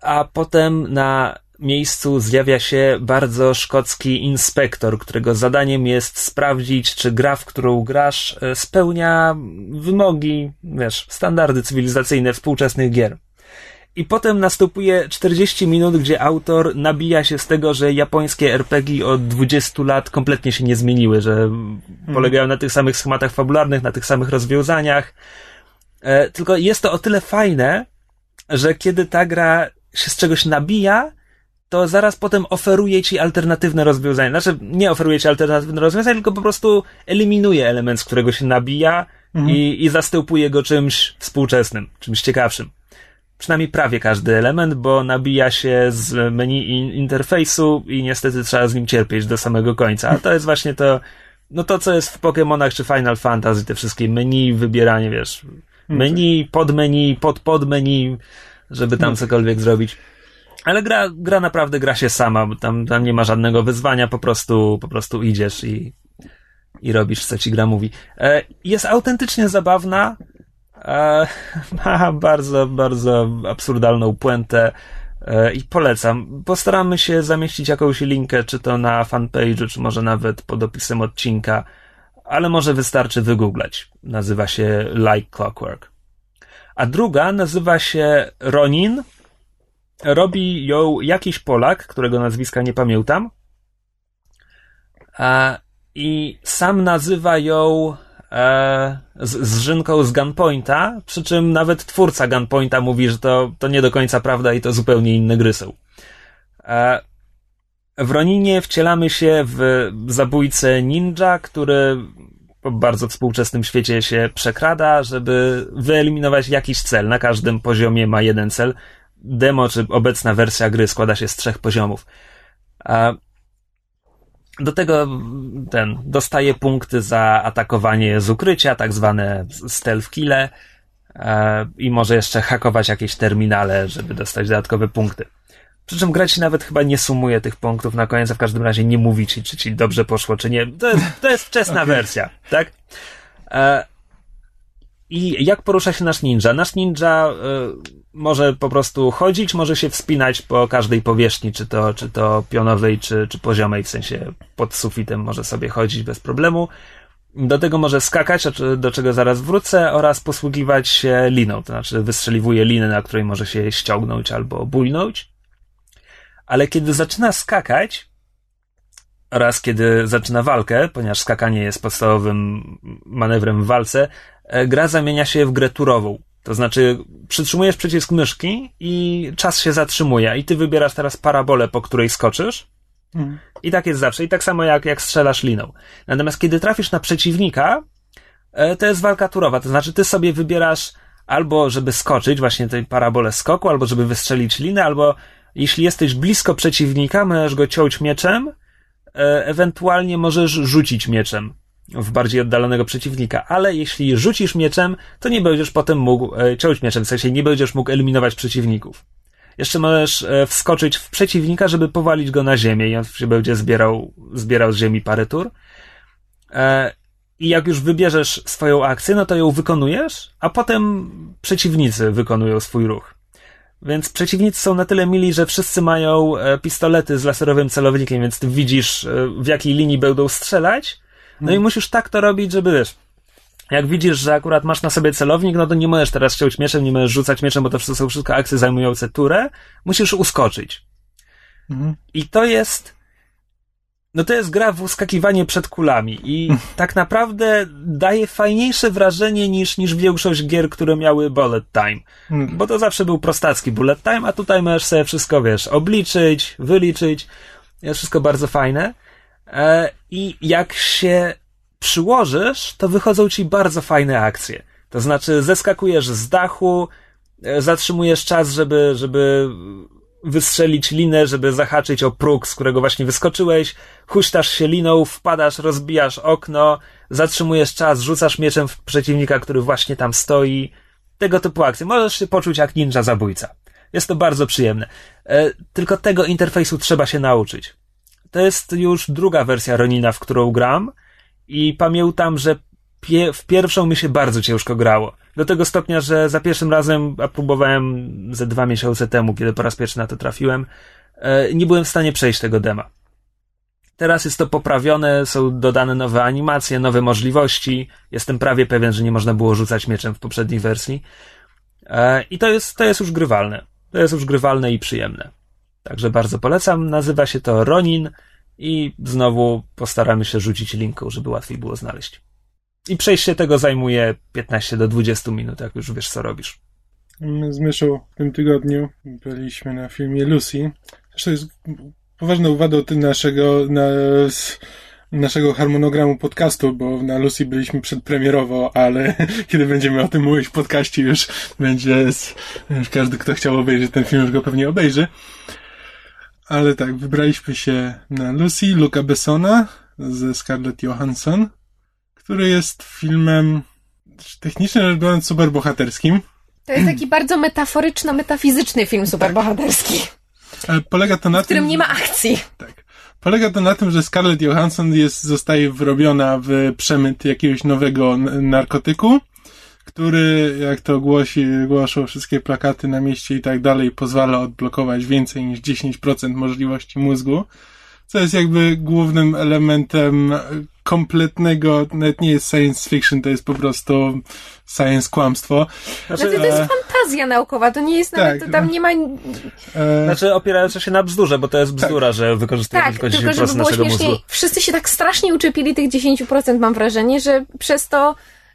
a potem na miejscu zjawia się bardzo szkocki inspektor, którego zadaniem jest sprawdzić, czy gra, w którą grasz, e, spełnia wymogi, wiesz, standardy cywilizacyjne współczesnych gier. I potem następuje 40 minut, gdzie autor nabija się z tego, że japońskie RPG od 20 lat kompletnie się nie zmieniły, że polegają na tych samych schematach fabularnych, na tych samych rozwiązaniach. E, tylko jest to o tyle fajne, że kiedy ta gra się z czegoś nabija, to zaraz potem oferuje ci alternatywne rozwiązanie. Znaczy, nie oferuje ci alternatywne rozwiązanie, tylko po prostu eliminuje element, z którego się nabija i, i zastępuje go czymś współczesnym, czymś ciekawszym. Przynajmniej prawie każdy element, bo nabija się z menu in- interfejsu i niestety trzeba z nim cierpieć do samego końca. A to jest właśnie to, no to, co jest w Pokémonach czy Final Fantasy, te wszystkie menu, wybieranie, wiesz, menu, podmenu, pod podmenu, żeby tam cokolwiek zrobić. Ale gra, gra naprawdę gra się sama, bo tam, tam nie ma żadnego wyzwania, po prostu, po prostu idziesz i, i robisz, co ci gra mówi. E, jest autentycznie zabawna, e, (laughs) ma bardzo, bardzo absurdalną puentę e, i polecam. Postaramy się zamieścić jakąś linkę, czy to na fanpage'u, czy może nawet pod opisem odcinka, ale może wystarczy wygooglać. Nazywa się Like Clockwork. A druga nazywa się Ronin, robi ją jakiś Polak, którego nazwiska nie pamiętam. E, I sam nazywa ją z, z Żynką z Gunpointa, przy czym nawet twórca Gunpointa mówi, że to, to nie do końca prawda i to zupełnie inne gry są. E, w Roninie wcielamy się w zabójcę ninja, który po bardzo współczesnym świecie się przekrada, żeby wyeliminować jakiś cel. Na każdym poziomie ma jeden cel demo, czy obecna wersja gry składa się z trzech poziomów. Do tego ten dostaje punkty za atakowanie z ukrycia, tak zwane stealth kille. e, i może jeszcze hakować jakieś terminale, żeby dostać dodatkowe punkty. Przy czym gra ci nawet chyba nie sumuje tych punktów na koniec, a w każdym razie nie mówi ci, czy ci dobrze poszło, czy nie. To jest, to jest wczesna okay. wersja, tak? E, I jak porusza się nasz ninja? Nasz ninja e, może po prostu chodzić, może się wspinać po każdej powierzchni, czy to, czy to pionowej, czy, czy poziomej, w sensie pod sufitem może sobie chodzić bez problemu. Do tego może skakać, do czego zaraz wrócę, oraz posługiwać się liną, to znaczy wystrzeliwuje linę, na której może się ściągnąć albo bujnąć. Ale kiedy zaczyna skakać, oraz kiedy zaczyna walkę, ponieważ skakanie jest podstawowym manewrem w walce, e, gra zamienia się w grę turową. To znaczy, przytrzymujesz przycisk myszki i czas się zatrzymuje, i ty wybierasz teraz parabolę, po której skoczysz. Hmm. I tak jest zawsze. I tak samo jak, jak strzelasz liną. Natomiast kiedy trafisz na przeciwnika, e, to jest walka turowa. To znaczy, ty sobie wybierasz albo, żeby skoczyć, właśnie tej parabole skoku, albo żeby wystrzelić linę, albo jeśli jesteś blisko przeciwnika, możesz go ciąć mieczem, e, ewentualnie możesz rzucić mieczem w bardziej oddalonego przeciwnika, ale jeśli rzucisz mieczem, to nie będziesz potem mógł e, mieczem, w sensie nie będziesz mógł eliminować przeciwników. Jeszcze możesz e, wskoczyć w przeciwnika, żeby powalić go na ziemię i on się będzie zbierał, zbierał z ziemi parę tur. I jak już wybierzesz swoją akcję, no to ją wykonujesz, a potem przeciwnicy wykonują swój ruch. Więc przeciwnicy są na tyle mili, że wszyscy mają e, pistolety z laserowym celownikiem, więc ty widzisz, e, w jakiej linii będą strzelać. No hmm. i musisz tak to robić, żeby wiesz. Jak widzisz, że akurat masz na sobie celownik, no to nie możesz teraz chcieć mieczem, nie możesz rzucać mieczem, bo to są wszystko akcje zajmujące turę. Musisz uskoczyć. Hmm. I to jest no to jest gra w uskakiwanie przed kulami i (laughs) tak naprawdę daje fajniejsze wrażenie niż, niż większość gier, które miały bullet time. Hmm. Bo to zawsze był prostacki bullet time, a tutaj możesz sobie wszystko, wiesz, obliczyć, wyliczyć. Jest wszystko bardzo fajne. E, I jak się przyłożysz, to wychodzą ci bardzo fajne akcje. To znaczy, zeskakujesz z dachu, e, zatrzymujesz czas, żeby, żeby wystrzelić linę, żeby zahaczyć o próg, z którego właśnie wyskoczyłeś, huśtasz się liną, wpadasz, rozbijasz okno, zatrzymujesz czas, rzucasz mieczem w przeciwnika, który właśnie tam stoi. Tego typu akcje. Możesz się poczuć jak ninja zabójca. Jest to bardzo przyjemne. E, tylko tego interfejsu trzeba się nauczyć. To jest już druga wersja Ronina, w którą gram i pamiętam, że pie w pierwszą mi się bardzo ciężko grało. Do tego stopnia, że za pierwszym razem, a próbowałem ze dwa miesiące temu, kiedy po raz pierwszy na to trafiłem, e, nie byłem w stanie przejść tego dema. Teraz jest to poprawione, są dodane nowe animacje, nowe możliwości. Jestem prawie pewien, że nie można było rzucać mieczem w poprzedniej wersji. E, I to jest, to jest już grywalne. To jest już grywalne i przyjemne. Także bardzo polecam. Nazywa się to Ronin i znowu postaramy się rzucić linką, żeby łatwiej było znaleźć. I przejście tego zajmuje 15 do 20 minut, jak już wiesz, co robisz. My z Myszą w tym tygodniu byliśmy na filmie Lucy. Zresztą jest poważną wadą naszego, na, naszego harmonogramu podcastu, bo na Lucy byliśmy przedpremierowo, ale (laughs) kiedy będziemy o tym mówić w podcaście już będzie, już każdy, kto chciał obejrzeć ten film, już go pewnie obejrzy. Ale tak, wybraliśmy się na Lucy, Luca Bessona ze Scarlett Johansson który jest filmem technicznie rzecz biorąc superbohaterskim. To jest taki bardzo metaforyczno-metafizyczny film superbohaterski. Ale polega to na w którym nie ma akcji. Tak. Polega to na tym, że Scarlett Johansson jest, zostaje wrobiona w przemyt jakiegoś nowego narkotyku, który, jak to głosi, głoszą wszystkie plakaty na mieście i tak dalej, pozwala odblokować więcej niż 10% możliwości mózgu co jest jakby głównym elementem kompletnego, nawet nie jest science fiction, to jest po prostu science kłamstwo. Znaczy, znaczy to jest e... fantazja naukowa, to nie jest tak, nawet, to tam nie ma... E... Znaczy opierające się na bzdurze, bo to jest bzdura, tak. że wykorzystuje tak, tylko 10% tylko, żeby naszego mózgu. Wszyscy się tak strasznie uczepili tych 10%, mam wrażenie, że przez to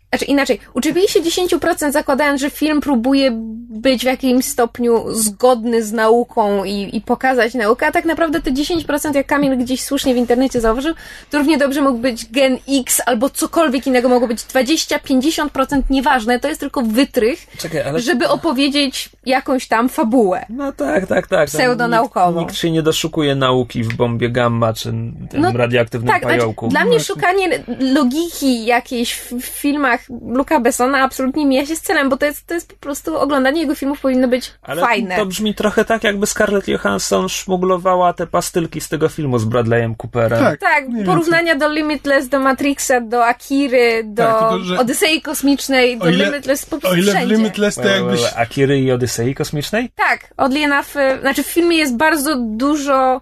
znaczy inaczej, uczepili się 10% zakładając, że film próbuje być w jakimś stopniu zgodny z nauką i, i pokazać naukę, a tak naprawdę te 10%, jak Kamil gdzieś słusznie w internecie zauważył, to równie dobrze mógł być gen X albo cokolwiek innego, mogło być 20-50%, nieważne, to jest tylko wytrych, Czekaj, ale... żeby opowiedzieć jakąś tam fabułę. No tak, tak, tak. Pseudonaukową. Nikt, nikt się nie doszukuje nauki w bombie gamma czy tym no, radioaktywnym tak, pająku. Znaczy, dla mnie szukanie logiki jakiejś w filmach filmach Luca Bessona absolutnie mija się z celem, bo to jest, to jest po prostu oglądanie jego filmów powinno być Ale fajne. to brzmi trochę tak, jakby Scarlett Johansson szmuglowała te pastylki z tego filmu z Bradleyem Cooperem. Tak. Tak, porównania do Limitless, do Matrixa, do Akiry, do Tak, tylko, Odysei Kosmicznej, do O ile- Limitless po O prostu ile w. Limitless to jakbyś... Akiry i Odysei Kosmicznej? Tak, oddly enough, znaczy w filmie jest bardzo dużo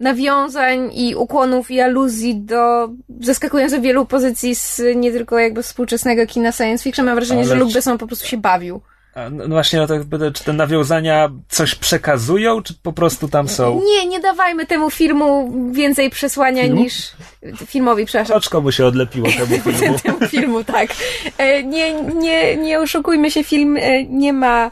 nawiązań i ukłonów i aluzji do zaskakująco wielu pozycji z nie tylko jakby współczesnego kina science fiction. Mam wrażenie, Ale że Luke Besson po prostu się bawił. A, No właśnie, no pytam, czy te nawiązania coś przekazują, czy po prostu tam są? Nie, nie dawajmy temu filmu więcej przesłania Filmu? niż filmowi, przepraszam. Oczko mu się odlepiło temu (laughs) filmu. temu filmu, tak. E, Nie, nie, nie oszukujmy się, film e, nie ma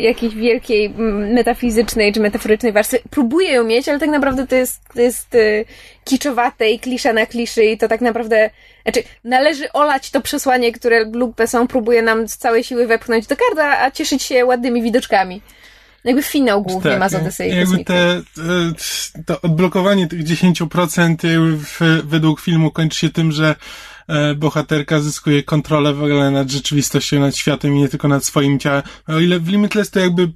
jakiejś wielkiej metafizycznej czy metaforycznej warstwy. Próbuje ją mieć, ale tak naprawdę to jest, to jest e, kiczowate i klisza na kliszy i to tak naprawdę, znaczy należy olać to przesłanie, które Luke Besson próbuje nam z całej siły wepchnąć do karda, a cieszyć się ładnymi widoczkami. Jakby finał głównie ma z Odysei jakby te, to odblokowanie tych 10% jakby w, według filmu kończy się tym, że bohaterka zyskuje kontrolę w ogóle nad rzeczywistością, nad światem i nie tylko nad swoim ciałem. O ile w Limitless to jakby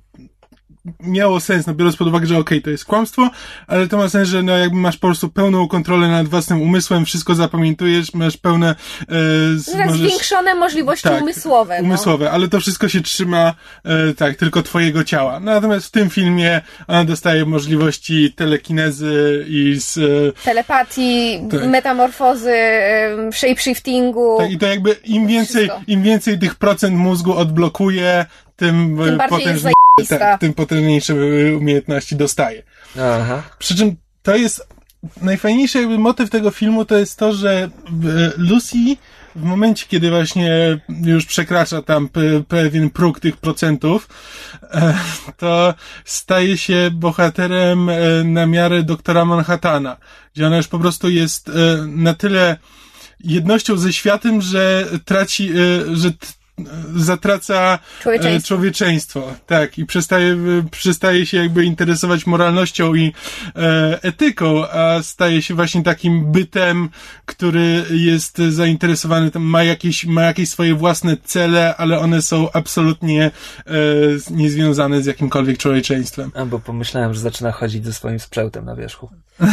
miało sens, no biorąc pod uwagę, że okej, to jest kłamstwo, ale to ma sens, że no jakby masz po prostu pełną kontrolę nad własnym umysłem, wszystko zapamiętujesz, masz pełne e, Tak, możesz- zwiększone możliwości tak, umysłowe. no. umysłowe, ale to wszystko się trzyma e, tak, tylko twojego ciała. Natomiast w tym filmie ona dostaje możliwości telekinezy i z, e, telepatii, Tak. metamorfozy, em, shapeshiftingu. tak, i to jakby im więcej, Wszystko. im więcej tych procent mózgu odblokuje, tym, e, Tym bardziej jest potężniejsze, zajebista. Tak, tym potężniejsze e, umiejętności dostaje. Aha. Przy czym to jest najfajniejszy jakby motyw tego filmu to jest to, że e, Lucy w momencie, kiedy właśnie już przekracza tam pe- pewien próg tych procentów, e, to staje się bohaterem na miarę doktora Manhattana, gdzie ona już po prostu jest na tyle jednością ze światem, że traci, że zatraca Człowieczeństwo. e, człowieczeństwo. Tak, i przestaje, e, przestaje się jakby interesować moralnością i e, etyką, a staje się właśnie takim bytem, który jest zainteresowany, ma jakieś, ma jakieś swoje własne cele, ale one są absolutnie e, niezwiązane z jakimkolwiek człowieczeństwem. A, bo pomyślałem, że zaczyna chodzić ze swoim sprzętem na wierzchu. (laughs)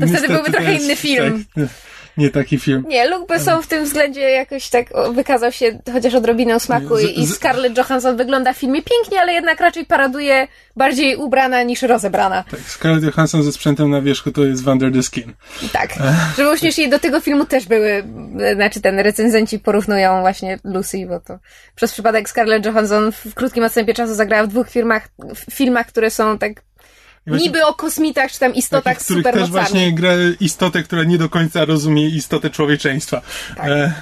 To wtedy byłby trochę inny film. Tak, nie taki film. Nie, Luke Besson w tym względzie jakoś tak wykazał się chociaż odrobiną smaku Z- i, Scarlett Johansson wygląda w filmie pięknie, ale jednak raczej paraduje bardziej ubrana niż rozebrana. Tak, Scarlett Johansson ze sprzętem na wierzchu to jest Under the Skin. Tak. Żeby było śmieszniej, do tego filmu też były, e, znaczy ten recenzenci porównują właśnie Lucy, bo to przez przypadek Scarlett Johansson w krótkim odstępie czasu zagrała w dwóch filmach, w filmach, które są tak właśnie- niby o kosmitach czy tam istotach Takich, z których też właśnie gra istotę, która nie do końca rozumie istotę człowieczeństwa. Tak. E,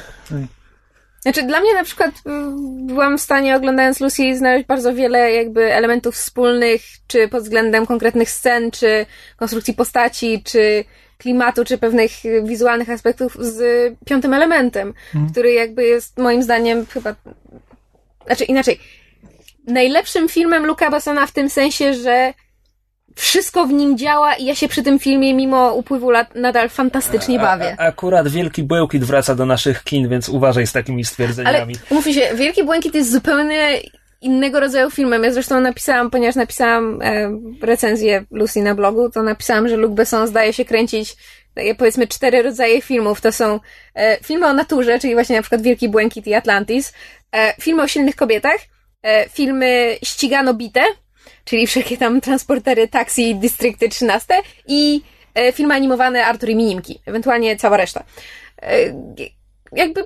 Znaczy, dla mnie na przykład mm, byłam w stanie, oglądając Lucy, znaleźć bardzo wiele jakby elementów wspólnych, czy pod względem konkretnych scen, czy konstrukcji postaci, czy klimatu, czy pewnych wizualnych aspektów z piątym elementem, który jakby jest moim zdaniem chyba, znaczy inaczej, najlepszym filmem Luca Bessona w tym sensie, że wszystko w nim działa i ja się przy tym filmie mimo upływu lat nadal fantastycznie bawię. A, a, akurat Wielki Błękit wraca do naszych kin, więc uważaj z takimi Ale stwierdzeniami. umówmy się, Wielki Błękit jest zupełnie innego rodzaju filmem. Ja zresztą napisałam, ponieważ napisałam e, recenzję Lucy na blogu, to napisałam, że Luc Besson zdaje się kręcić takie powiedzmy cztery rodzaje filmów. To są e, filmy o naturze, czyli właśnie na przykład Wielki Błękit i Atlantis, e, filmy o silnych kobietach, e, filmy ścigano bite, czyli wszelkie tam transportery, taksi, dystrykty 13 i e, filmy animowane Artur i Minimki, ewentualnie cała reszta. E, jakby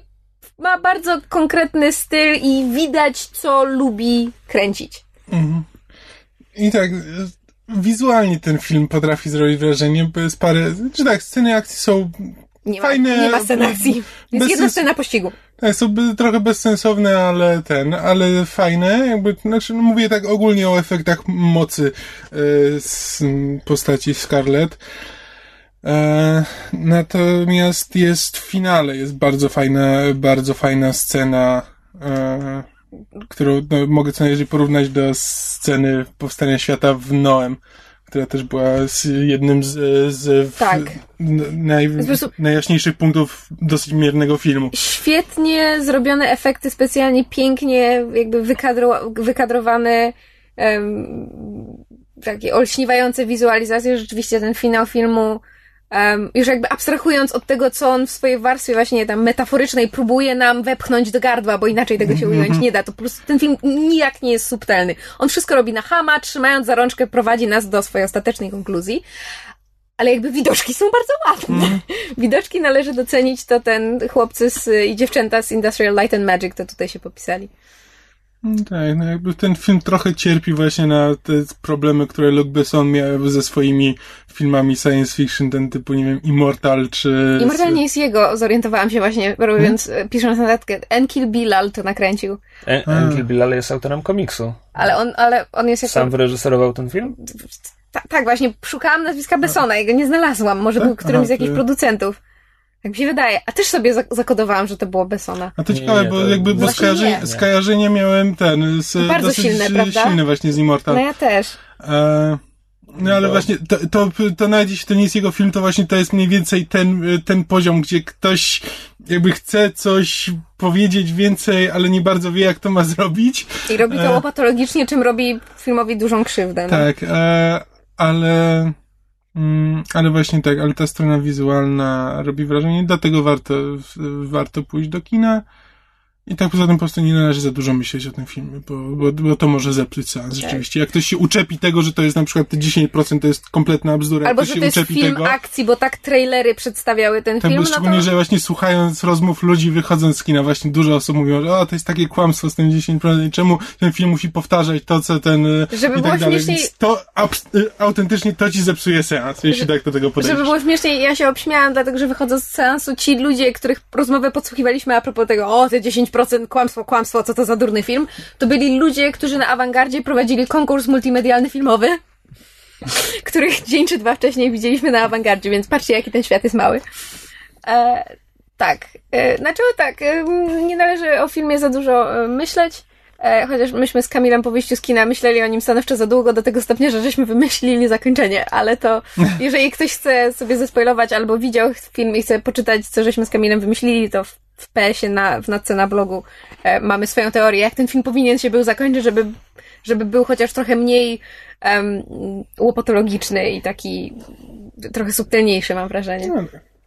ma bardzo konkretny styl i widać, co lubi kręcić. mhm. I tak, e, wizualnie ten film potrafi zrobić wrażenie, bo jest parę, czy tak, sceny akcji są Nie Fajne- ma, nie ma scen akcji. bez Jest jedna scena pościgu. Tak, są trochę bezsensowne, ale ten, ale fajne. Jakby, znaczy, no mówię tak ogólnie o efektach mocy e, z postaci Scarlett. E, natomiast jest w finale, jest bardzo fajna, bardzo fajna scena, e, którą no, mogę co najwyżej porównać do sceny powstania świata w Noem, która też była z jednym z, z Tak. naj, najjaśniejszych punktów dosyć miernego filmu. świetnie zrobione efekty specjalnie, pięknie jakby wykadro, wykadrowane, em, takie olśniwające wizualizacje. Rzeczywiście ten finał filmu, em, już jakby abstrahując od tego, co on w swojej warstwie właśnie tam metaforycznej próbuje nam wepchnąć do gardła, bo inaczej tego się ująć nie da, to po prostu ten film nijak nie jest subtelny. On wszystko robi na hama, trzymając za rączkę prowadzi nas do swojej ostatecznej konkluzji. Ale jakby widoczki są bardzo ładne. (laughs) Widoczki należy docenić, to ten chłopcy z, i dziewczęta z Industrial Light and Magic to tutaj się popisali. Mm, Tak, no jakby ten film trochę cierpi właśnie na te problemy, które Luc Besson miał ze swoimi filmami science fiction, ten typu, nie wiem, Immortal czy... Immortal nie jest jego, zorientowałam się właśnie, robiąc, hmm? pisząc notatkę. Enkil Bilal to nakręcił. En- Enkil Bilal jest autorem komiksu. Ale on, ale on jest jako... Sam wyreżyserował ten film? Ta, tak, właśnie, szukałam nazwiska Bessona, jego nie znalazłam. Może był którymś Aha, z jakichś to- producentów. Tak mi się wydaje. A też sobie zak- zakodowałam, że to było Bessona. A to ciekawe, nie, bo to- jakby bo Właśnie skojarzenie, nie. skojarzenie miałem ten, z, Bardzo dosyć silne, prawda? silne właśnie z Immortal. No ja też. E, no ale właśnie, to, to, to nawet jeśli to nie jest jego film, to właśnie to jest mniej więcej ten, ten poziom, gdzie ktoś jakby chce coś powiedzieć więcej, ale nie bardzo wie, jak to ma (laughs) zrobić. I robi to E. łopatologicznie, czym robi filmowi dużą krzywdę. No. Tak, e, ale, mm, ale właśnie tak, ale ta strona wizualna robi wrażenie, dlatego warto, warto pójść do kina. I tak poza tym po prostu nie należy za dużo myśleć o tym filmie, bo, bo, bo to może zepsuć seans rzeczywiście. Jak ktoś się uczepi tego, że to jest na przykład te 10% to jest kompletna bzdura, Albo że to jest film tego, akcji, bo tak trailery przedstawiały ten tak, film, bo no szczególnie, to... że właśnie słuchając rozmów ludzi wychodząc z kina, właśnie dużo osób mówią, że o, to jest takie kłamstwo z tym 10%, czemu ten film musi powtarzać to, co ten y, Żeby i było tak dalej. śmieszniej- Więc to y, autentycznie to ci zepsuje seans, jeśli tak do tego podejdziesz. Żeby było śmieszniej, ja się obśmiałam, dlatego że wychodząc z seansu, ci ludzie, których rozmowę podsłuchiwaliśmy a propos tego, o, te 10% kłamstwo, kłamstwo, co to za durny film, to byli ludzie, którzy na awangardzie prowadzili konkurs multimedialny filmowy, (laughs) których dzień czy dwa wcześniej widzieliśmy na awangardzie, więc patrzcie, jaki ten świat jest mały. E, tak, e, znaczy tak, e, nie należy o filmie za dużo e, myśleć. E, chociaż myśmy z Kamilem po wyjściu z kina myśleli o nim stanowczo za długo, do tego stopnia, że żeśmy wymyślili zakończenie, ale to (laughs) jeżeli ktoś chce sobie zespoilować albo widział film i chce poczytać, co żeśmy z Kamilem wymyślili, to w, PS-ie na, w notce na blogu e, mamy swoją teorię, jak ten film powinien się był zakończyć, żeby, żeby był chociaż trochę mniej um, łopatologiczny i taki trochę subtelniejszy, mam wrażenie. No,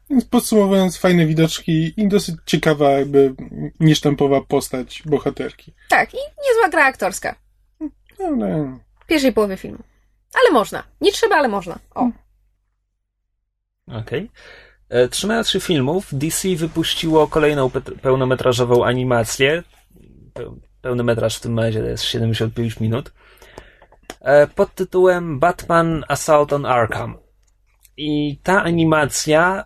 Więc podsumowując, fajne widoczki i dosyć ciekawa, jakby niesztampowa postać bohaterki. Tak, i niezła gra aktorska. No, no. W pierwszej połowie filmu. Ale można. Nie trzeba, ale można. O. Okej. E, Trzymając się filmów, DC wypuściło kolejną pełnometrażową animację. Peł- Pełny metraż w tym razie to jest 75 minut. E, Pod tytułem Batman Assault on Arkham. I ta animacja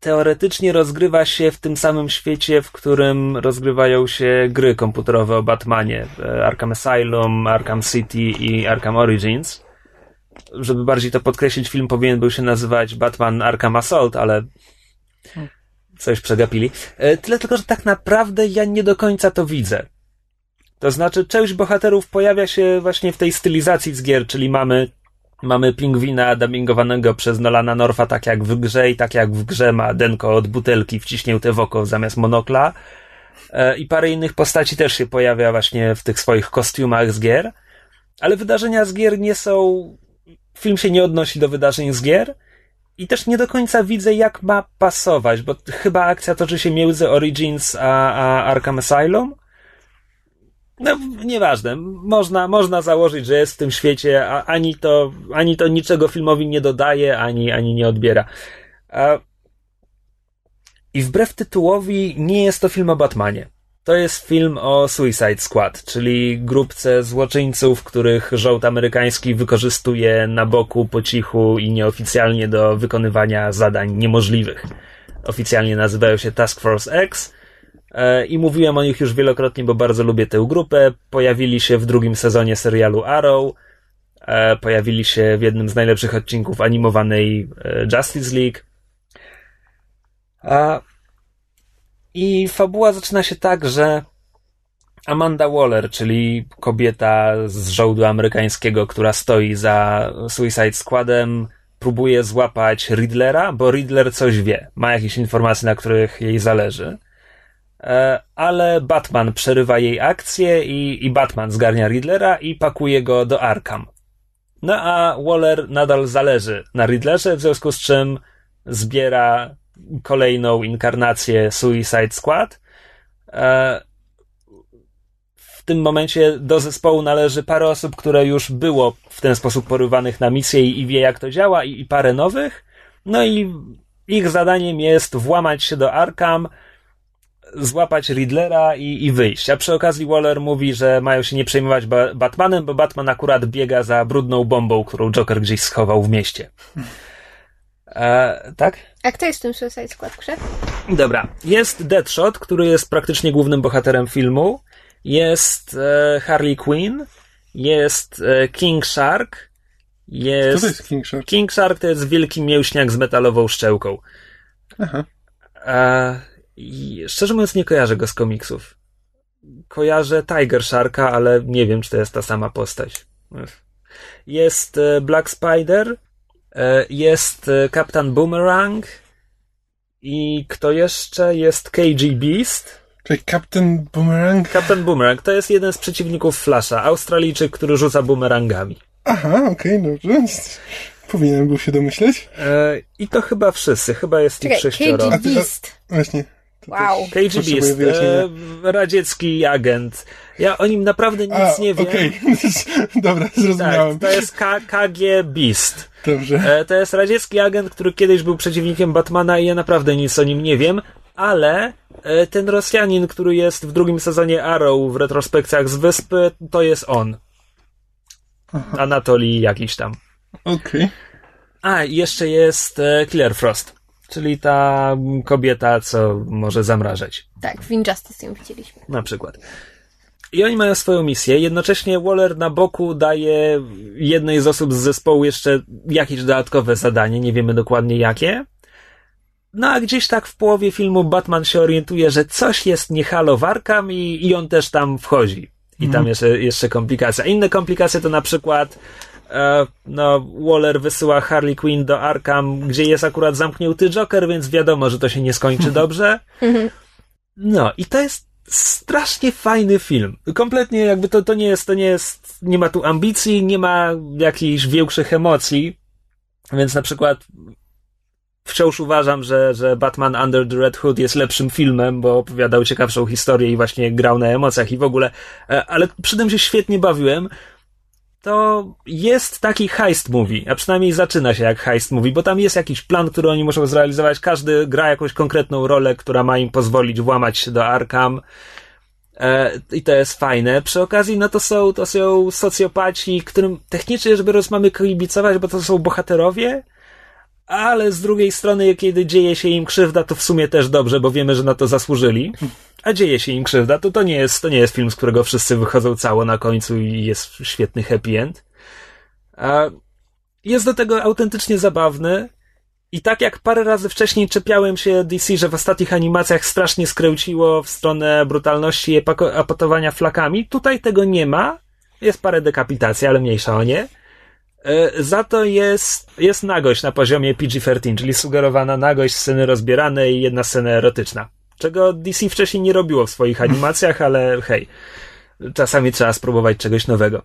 teoretycznie rozgrywa się w tym samym świecie, w którym rozgrywają się gry komputerowe o Batmanie. E, Arkham Asylum, Arkham City i Arkham Origins żeby bardziej to podkreślić, film powinien był się nazywać Batman Arkham Assault, ale coś przegapili. E, Tyle tylko, że tak naprawdę ja nie do końca to widzę. To znaczy, część bohaterów pojawia się właśnie w tej stylizacji z gier, czyli mamy Mamy pingwina dubbingowanego przez Nolana Norfa, tak jak w grze i tak jak w grze ma Denko od butelki wciśnięte w oko zamiast monokla. E, I parę innych postaci też się pojawia właśnie w tych swoich kostiumach z gier. Ale wydarzenia z gier nie są film się nie odnosi do wydarzeń z gier i też nie do końca widzę, jak ma pasować, bo chyba akcja toczy się między Origins a, a Arkham Asylum. No, nieważne. Można, można założyć, że jest w tym świecie, a ani to, ani to niczego filmowi nie dodaje, ani, ani nie odbiera. I wbrew tytułowi nie jest to film o Batmanie. To jest film o Suicide Squad, czyli grupce złoczyńców, których rząd amerykański wykorzystuje na boku, po cichu i nieoficjalnie do wykonywania zadań niemożliwych. Oficjalnie nazywają się Task Force X e, i mówiłem o nich już wielokrotnie, bo bardzo lubię tę grupę. Pojawili się w drugim sezonie serialu Arrow, e, pojawili się w jednym z najlepszych odcinków animowanej e, Justice League. A i fabuła zaczyna się tak, że Amanda Waller, czyli kobieta z żołdu amerykańskiego, która stoi za Suicide Squadem, próbuje złapać Riddlera, bo Riddler coś wie, ma jakieś informacje, na których jej zależy. E, ale Batman przerywa jej akcję i, i Batman zgarnia Riddlera i pakuje go do Arkham. No a Waller nadal zależy na Riddlerze, w związku z czym zbiera kolejną inkarnację Suicide Squad. E, w tym momencie do zespołu należy parę osób, które już było w ten sposób porywanych na misję i, wie jak to działa i, parę nowych. No i ich zadaniem jest włamać się do Arkham, złapać Riddlera i, i wyjść. A przy okazji Waller mówi, że mają się nie przejmować ba Batmanem, bo Batman akurat biega za brudną bombą, którą Joker gdzieś schował w mieście. E, tak? A kto jest w tym Suicide Squad grze? Dobra. Jest Deadshot, który jest praktycznie głównym bohaterem filmu. Jest e, Harley Quinn. Jest e, King Shark. Jest... Co to jest King Shark? King Shark to jest wielki mięśniak z metalową szczęką. Aha. E, i szczerze mówiąc, nie kojarzę go z komiksów. Kojarzę Tiger Sharka, ale nie wiem, czy to jest ta sama postać. Jest e, Black Spider, jest e, Kapitan Boomerang i kto jeszcze? Jest KG Beast. Czyli Captain Boomerang? Kapitan Boomerang to jest jeden z przeciwników Flasha, Australijczyk, który rzuca boomerangami. Aha, okej, okay, dobrze. (laughs) Powinienem był się domyśleć. E, I to chyba wszyscy, chyba jest Czekaj, ich sześcioro. KG Beast. Właśnie. Wow. KG Beast, e, radziecki agent. Ja o nim naprawdę nic A, nie wiem. Okej, okay. (laughs) dobra, zrozumiałem. Tak, to jest K KG Beast. Dobrze. E, to jest radziecki agent, który kiedyś był przeciwnikiem Batmana i ja naprawdę nic o nim nie wiem, ale e, ten Rosjanin, który jest w drugim sezonie Arrow w retrospekcjach z wyspy, to jest on. Aha. Anatolii jakiś tam. Okej. Okay. A, i jeszcze jest e, Killer Frost, czyli ta kobieta, co może zamrażać. Tak, w Injustice ją widzieliśmy. Na przykład. I oni mają swoją misję. Jednocześnie Waller na boku daje jednej z osób z zespołu jeszcze jakieś dodatkowe zadanie, nie wiemy dokładnie jakie. No a gdzieś tak w połowie filmu Batman się orientuje, że coś jest niehalo w Arkham i, i on też tam wchodzi. I tam jeszcze, jeszcze komplikacja. Inne komplikacje to na przykład no, Waller wysyła Harley Quinn do Arkham, gdzie jest akurat zamknięty Joker, więc wiadomo, że to się nie skończy (laughs) dobrze. No i to jest strasznie fajny film. Kompletnie jakby to, to nie jest, to nie jest, nie ma tu ambicji, nie ma jakichś większych emocji, więc na przykład wciąż uważam, że, że Batman Under the Red Hood jest lepszym filmem, bo opowiadał ciekawszą historię i właśnie grał na emocjach i w ogóle, e, ale przy tym się świetnie bawiłem. To jest taki heist movie, a przynajmniej zaczyna się jak heist movie, bo tam jest jakiś plan, który oni muszą zrealizować. Każdy gra jakąś konkretną rolę, która ma im pozwolić włamać się do Arkham. E, I to jest fajne. Przy okazji, no to są, to są socjopaci, którym technicznie rzecz biorąc mamy bo to są bohaterowie, ale z drugiej strony, kiedy dzieje się im krzywda, to w sumie też dobrze, bo wiemy, że na to zasłużyli. A dzieje się im krzywda, to to nie jest, to nie jest film, z którego wszyscy wychodzą cało na końcu i jest świetny happy end. A jest do tego autentycznie zabawny. I tak jak parę razy wcześniej czepiałem się DC, że w ostatnich animacjach strasznie skręciło w stronę brutalności i apatowania flakami, tutaj tego nie ma. Jest parę dekapitacji, ale mniejsza o nie. Za to jest, jest nagość na poziomie PG-13, czyli sugerowana nagość, sceny rozbierane i jedna scena erotyczna. Czego DC wcześniej nie robiło w swoich animacjach, ale hej, czasami trzeba spróbować czegoś nowego.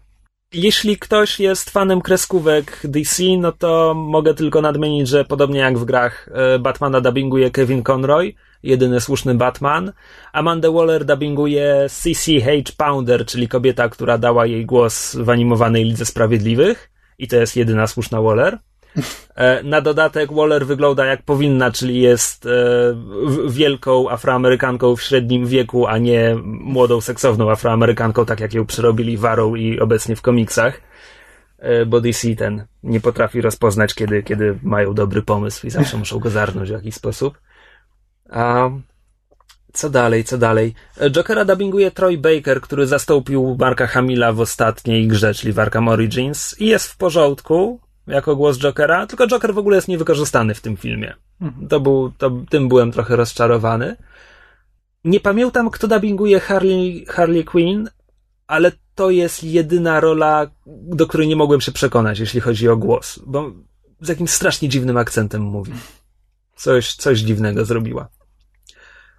Jeśli ktoś jest fanem kreskówek DC, no to mogę tylko nadmienić, że podobnie jak w grach Batmana dubbinguje Kevin Conroy, jedyny słuszny Batman. Amanda Waller dubbinguje CCH Pounder, czyli kobieta, która dała jej głos w animowanej Lidze Sprawiedliwych i to jest jedyna słuszna Waller. Na dodatek Waller wygląda jak powinna, czyli jest wielką Afroamerykanką w średnim wieku, a nie młodą, seksowną Afroamerykanką, tak jak ją przerobili Warą i obecnie w komiksach. Bo DC ten nie potrafi rozpoznać, kiedy, kiedy mają dobry pomysł i zawsze muszą go zarnąć w jakiś sposób. A co dalej, co dalej? Jokera dubbinguje Troy Baker, który zastąpił Marka Hamila w ostatniej grze, czyli w Origins i jest w porządku jako głos Jokera, tylko Joker w ogóle jest niewykorzystany w tym filmie. To był, to, tym byłem trochę rozczarowany. Nie pamiętam, kto dubbinguje Harley, Harley Quinn, ale to jest jedyna rola, do której nie mogłem się przekonać, jeśli chodzi o głos, bo z jakimś strasznie dziwnym akcentem mówi. Coś, coś dziwnego zrobiła.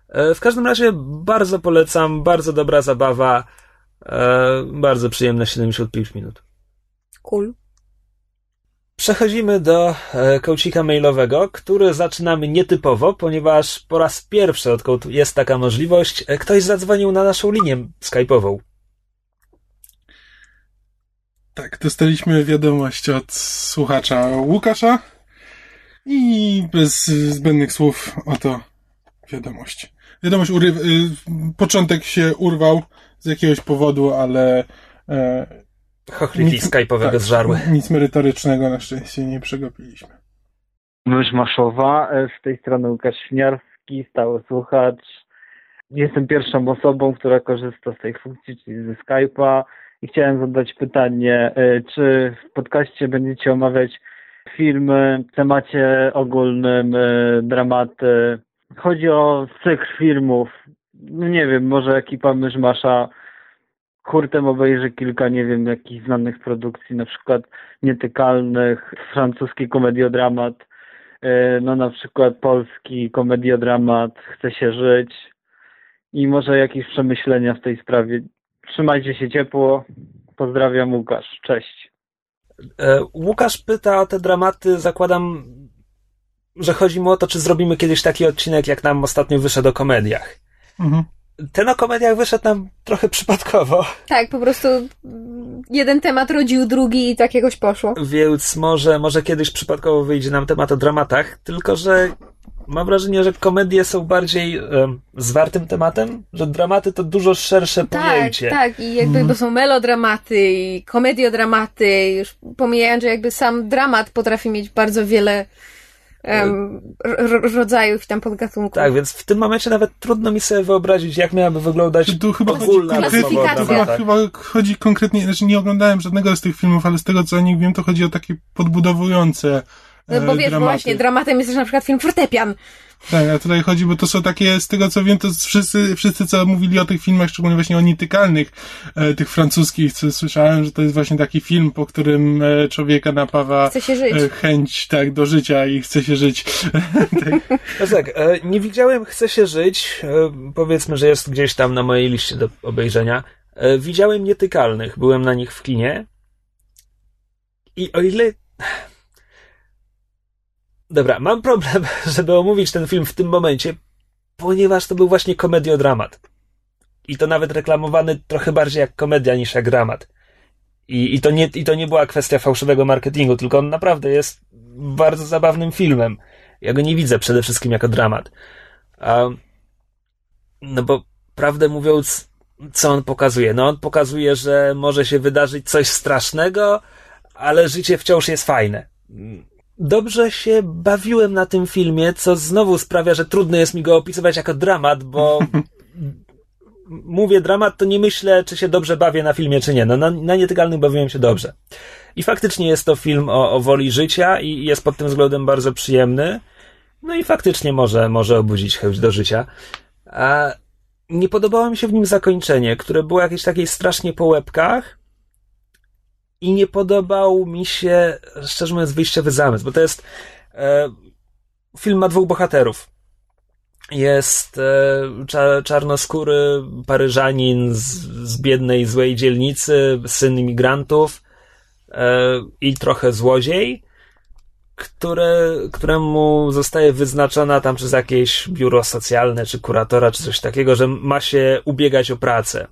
E, w każdym razie bardzo polecam, bardzo dobra zabawa, e, bardzo przyjemne 75 minut. Cool. Przechodzimy do e, kołcika mailowego, który zaczynamy nietypowo, ponieważ po raz pierwszy, odkąd jest taka możliwość, ktoś zadzwonił na naszą linię skype'ową. Tak, dostaliśmy wiadomość od słuchacza Łukasza i bez zbędnych słów oto wiadomość. Wiadomość. Y, początek się urwał z jakiegoś powodu, ale e, Chochliki nic, skype'owego tak, zżarły. Nic merytorycznego na szczęście nie przegapiliśmy. Myśl Maszowa, e, z tej strony Łukasz Śniarski, stały słuchacz. Jestem pierwszą osobą, która korzysta z tej funkcji, czyli ze Skype'a i chciałem zadać pytanie, e, czy w podcaście będziecie omawiać filmy w temacie ogólnym, e, dramaty. Chodzi o cykl filmów. No nie wiem, może ekipa Myszmasza hurtem obejrzy kilka, nie wiem, jakichś znanych produkcji, na przykład Nietykalnych, francuski komediodramat, e, no na przykład polski komediodramat Chce się żyć i może jakieś przemyślenia w tej sprawie. Trzymajcie się ciepło. Pozdrawiam Łukasz. Cześć. E, Łukasz pyta o te dramaty, zakładam, że chodzi mu o to, czy zrobimy kiedyś taki odcinek, jak nam ostatnio wyszedł o komediach. Mhm ten o komediach wyszedł nam trochę przypadkowo. Tak, po prostu jeden temat rodził drugi i tak jakoś poszło. Więc może, może kiedyś przypadkowo wyjdzie nam temat o dramatach, tylko że mam wrażenie, że komedie są bardziej um, zwartym tematem, że dramaty to dużo szersze tak, pojęcie. Tak, tak, i jakby hmm. bo są melodramaty i komediodramaty, już pomijając, że jakby sam dramat potrafi mieć bardzo wiele um, rodzajów tam podgatunków. Tak, więc w tym momencie nawet trudno mi sobie wyobrazić, jak miałaby wyglądać tu chyba ogólna klasyfikacja. Chyba, chyba chodzi konkretnie, znaczy nie oglądałem żadnego z tych filmów, ale z tego co o nich wiem, to chodzi o takie podbudowujące no bo wiesz, dramaty. właśnie, dramatem jest też na przykład film Fortepian. Tak, a tutaj chodzi, bo to są takie, z tego co wiem, to wszyscy, wszyscy co mówili o tych filmach, szczególnie właśnie o nietykalnych, e, tych francuskich, co słyszałem, że to jest właśnie taki film, po którym e, człowieka napawa e, chęć, tak, do życia i chce się żyć. (laughs) tak. No tak, e, nie widziałem Chce się żyć, e, powiedzmy, że jest gdzieś tam na mojej liście do obejrzenia. E, widziałem Nietykalnych, byłem na nich w kinie i o ile Dobra, mam problem, (laughs) żeby omówić ten film w tym momencie, ponieważ to był właśnie komediodramat. I to nawet reklamowany trochę bardziej jak komedia niż jak dramat. I, i, to nie, I to nie była kwestia fałszywego marketingu, tylko on naprawdę jest bardzo zabawnym filmem. Ja go nie widzę przede wszystkim jako dramat. A, no bo prawdę mówiąc, co on pokazuje? No on pokazuje, że może się wydarzyć coś strasznego, ale życie wciąż jest fajne dobrze się bawiłem na tym filmie, co znowu sprawia, że trudno jest mi go opisywać jako dramat, bo (laughs) mówię dramat, to nie myślę, czy się dobrze bawię na filmie, czy nie. No, na, na Nietykalnych bawiłem się dobrze. I faktycznie jest to film o, o woli życia i jest pod tym względem bardzo przyjemny. No i faktycznie może, może obudzić chęć do życia. A nie podobało mi się w nim zakończenie, które było jakieś takiej strasznie po łebkach, i nie podobał mi się, szczerze mówiąc, wyjściowy zamysł, bo to jest e, film ma dwóch bohaterów. Jest e, cza, czarnoskóry Paryżanin z, z biednej, złej dzielnicy, syn imigrantów e, i trochę złodziej, które, któremu zostaje wyznaczona tam przez jakieś biuro socjalne, czy kuratora, czy coś takiego, że ma się ubiegać o pracę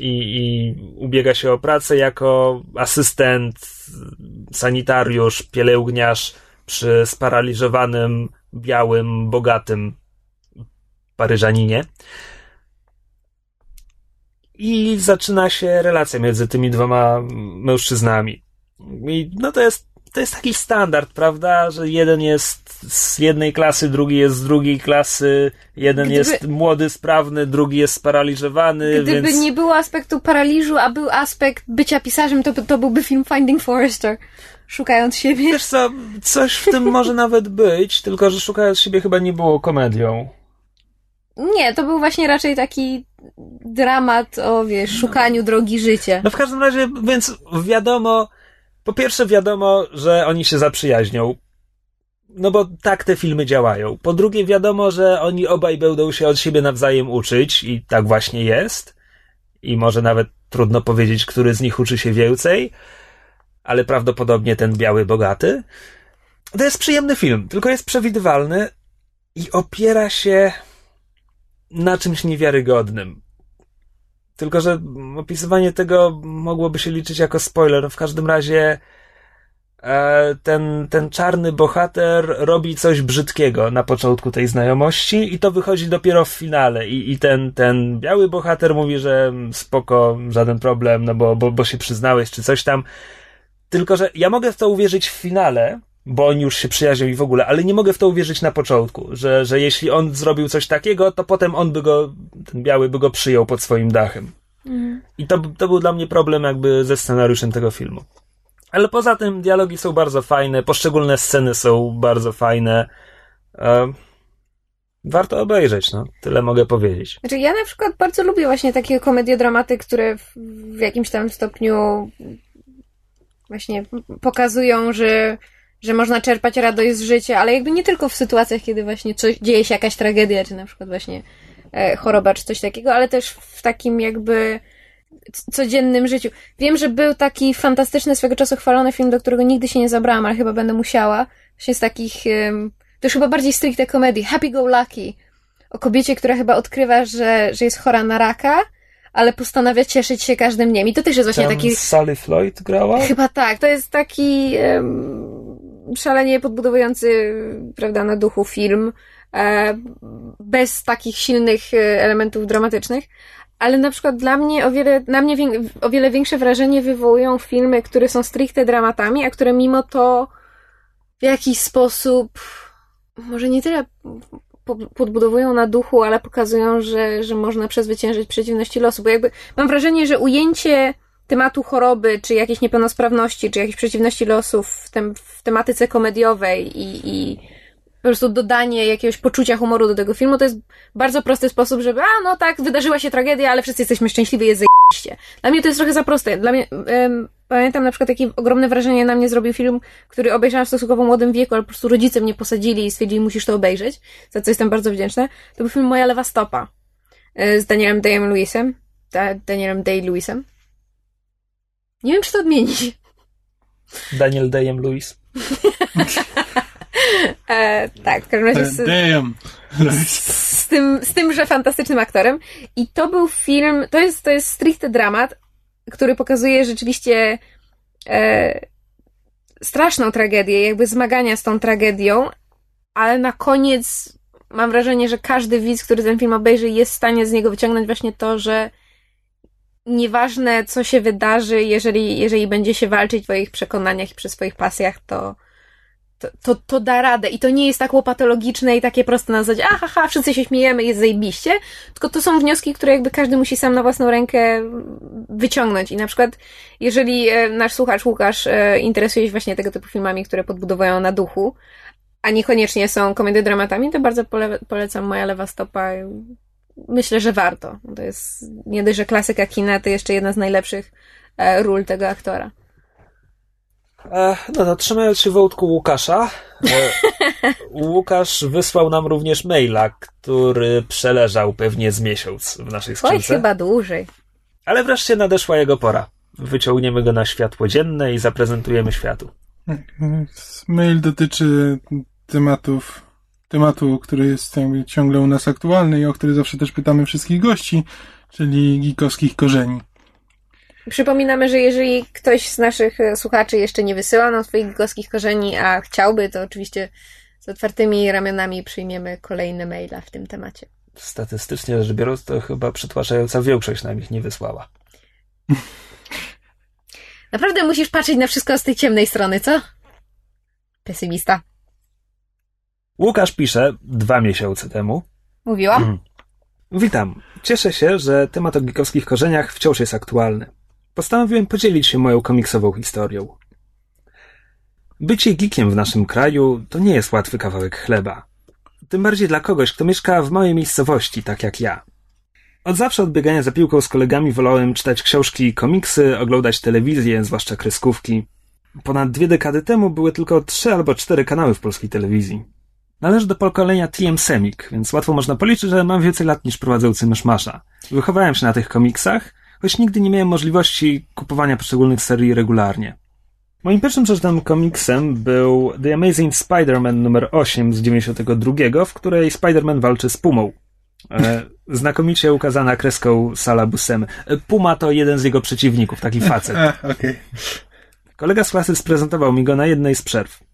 i, i ubiega się o pracę jako asystent, sanitariusz, pielęgniarz przy sparaliżowanym, białym, bogatym Paryżaninie. I zaczyna się relacja między tymi dwoma mężczyznami. I no to jest to jest taki standard, prawda, że jeden jest z jednej klasy, drugi jest z drugiej klasy, jeden Gdyby... jest młody, sprawny, drugi jest sparaliżowany. Gdyby więc... nie było aspektu paraliżu, a był aspekt bycia pisarzem, to, to byłby film Finding Forrester. Szukając siebie. Wiesz co, coś w tym może (laughs) nawet być, tylko że szukając siebie chyba nie było komedią. Nie, to był właśnie raczej taki dramat o, wiesz, szukaniu drogi życia. No w każdym razie, więc wiadomo, po pierwsze wiadomo, że oni się zaprzyjaźnią. No bo tak te filmy działają. Po drugie wiadomo, że oni obaj będą się od siebie nawzajem uczyć i tak właśnie jest. I może nawet trudno powiedzieć, który z nich uczy się więcej, ale prawdopodobnie ten biały bogaty. To jest przyjemny film, tylko jest przewidywalny i opiera się na czymś niewiarygodnym. Tylko, że opisywanie tego mogłoby się liczyć jako spoiler. W każdym razie e, ten, ten czarny bohater robi coś brzydkiego na początku tej znajomości i to wychodzi dopiero w finale. I, i ten, ten biały bohater mówi, że spoko, żaden problem, no bo, bo, bo się przyznałeś, czy coś tam. Tylko, że ja mogę w to uwierzyć w finale, bo oni już się przyjaźnią i w ogóle, ale nie mogę w to uwierzyć na początku, że, że jeśli on zrobił coś takiego, to potem on by go, ten biały by go przyjął pod swoim dachem. Mhm. I to, to był dla mnie problem jakby ze scenariuszem tego filmu. Ale poza tym dialogi są bardzo fajne, poszczególne sceny są bardzo fajne. E, warto obejrzeć, no. Tyle mogę powiedzieć. Znaczy, ja na przykład bardzo lubię właśnie takie komediodramaty, które w, w jakimś tam stopniu właśnie pokazują, że, że można czerpać radość z życia, ale jakby nie tylko w sytuacjach, kiedy właśnie coś, dzieje się jakaś tragedia, czy na przykład właśnie e, choroba, czy coś takiego, ale też w takim jakby codziennym życiu. Wiem, że był taki fantastyczny, swego czasu chwalony film, do którego nigdy się nie zabrałam, ale chyba będę musiała. Właśnie z takich, em, to już chyba bardziej stricte komedii. Happy Go Lucky. O kobiecie, która chyba odkrywa, że, że jest chora na raka, ale postanawia cieszyć się każdym dniem. I to też jest właśnie Tam taki... Sally Floyd grała? Chyba tak. To jest taki em, szalenie podbudowujący, prawda, na duchu film, e, bez takich silnych e, elementów dramatycznych. Ale na przykład dla mnie o wiele, na mnie o wiele większe wrażenie wywołują filmy, które są stricte dramatami, a które mimo to w jakiś sposób, może nie tyle po- podbudowują na duchu, ale pokazują, że, że można przezwyciężyć przeciwności losu. Bo jakby mam wrażenie, że ujęcie tematu choroby, czy jakiejś niepełnosprawności, czy jakiejś przeciwności losu w, tem, w tematyce komediowej i, i po prostu dodanie jakiegoś poczucia humoru do tego filmu, to jest bardzo prosty sposób, żeby, a no tak, wydarzyła się tragedia, ale wszyscy jesteśmy szczęśliwi, jest zajebiście. Dla mnie to jest trochę za proste. Dla mnie, em, pamiętam na przykład, jakie ogromne wrażenie na mnie zrobił film, który obejrzałam w stosunkowo młodym wieku, ale po prostu rodzice mnie posadzili i stwierdzili, musisz to obejrzeć, za co jestem bardzo wdzięczna. To był film Moja lewa stopa e, z Danielem Dayem Lewisem. Da, Danielem Day-Lewisem. Nie wiem, czy to odmienić. Daniel Dayem Lewis. (laughs) E, tak, w każdym razie z, z, tym, z tymże fantastycznym aktorem. I to był film, to jest, to jest stricte dramat, który pokazuje rzeczywiście e, straszną tragedię, jakby zmagania z tą tragedią, ale na koniec mam wrażenie, że każdy widz, który ten film obejrzy, jest w stanie z niego wyciągnąć właśnie to, że nieważne co się wydarzy, jeżeli, jeżeli będzie się walczyć w swoich przekonaniach i przy swoich pasjach, to, to, to, to da radę. I to nie jest tak łopatologiczne i takie proste na zasadzie, aha, ha, wszyscy się śmiejemy, jest zajebiście, tylko to są wnioski, które jakby każdy musi sam na własną rękę wyciągnąć. I na przykład, jeżeli e, nasz słuchacz Łukasz e, interesuje się właśnie tego typu filmami, które podbudowują na duchu, a niekoniecznie są komediodramatami, to bardzo pole, polecam Moja lewa stopa. Myślę, że warto. To jest nie dość, że klasyka kina, to jeszcze jedna z najlepszych e, ról tego aktora. E, no to trzymając się wątku Łukasza, e, (laughs) Łukasz wysłał nam również maila, który przeleżał pewnie z miesiąc w naszej Oj, skrzynce. chyba dłużej. Ale wreszcie nadeszła jego pora. Wyciągniemy go na światło dzienne i zaprezentujemy światu. Mail dotyczy tematów, tematu, który jest jakby ciągle u nas aktualny i o który zawsze też pytamy wszystkich gości, czyli geekowskich korzeni. Przypominamy, że jeżeli ktoś z naszych e, słuchaczy jeszcze nie wysyła nam swoich gigowskich korzeni, a chciałby, to oczywiście z otwartymi ramionami przyjmiemy kolejne maila w tym temacie. Statystycznie rzecz biorąc, to chyba przytłaczająca większość nam ich nie wysłała. Naprawdę musisz patrzeć na wszystko z tej ciemnej strony, co? Pesymista. Łukasz pisze dwa miesiące temu. Mówiłam? Mhm. Witam. Cieszę się, że temat o geekowskich korzeniach wciąż jest aktualny. Postanowiłem podzielić się moją komiksową historią. Bycie geekiem w naszym kraju to nie jest łatwy kawałek chleba. Tym bardziej dla kogoś, kto mieszka w małej miejscowości, tak jak ja. Od zawsze od biegania za piłką z kolegami wolałem czytać książki i komiksy, oglądać telewizję, zwłaszcza kreskówki. Ponad dwie dekady temu były tylko trzy albo cztery kanały w polskiej telewizji. Należę do pokolenia TM Semik, więc łatwo można policzyć, że mam więcej lat niż prowadzący Myszmasza. Wychowałem się na tych komiksach, choć nigdy nie miałem możliwości kupowania poszczególnych serii regularnie. Moim pierwszym przeczytanym komiksem był The Amazing Spider-Man numer 8 z 92, w której Spider-Man walczy z Pumą. E, (laughs) znakomicie ukazana kreską Sala Buscemy. E, Puma to jeden z jego przeciwników, taki facet. (laughs) Kolega z klasy sprezentował mi go na jednej z przerw.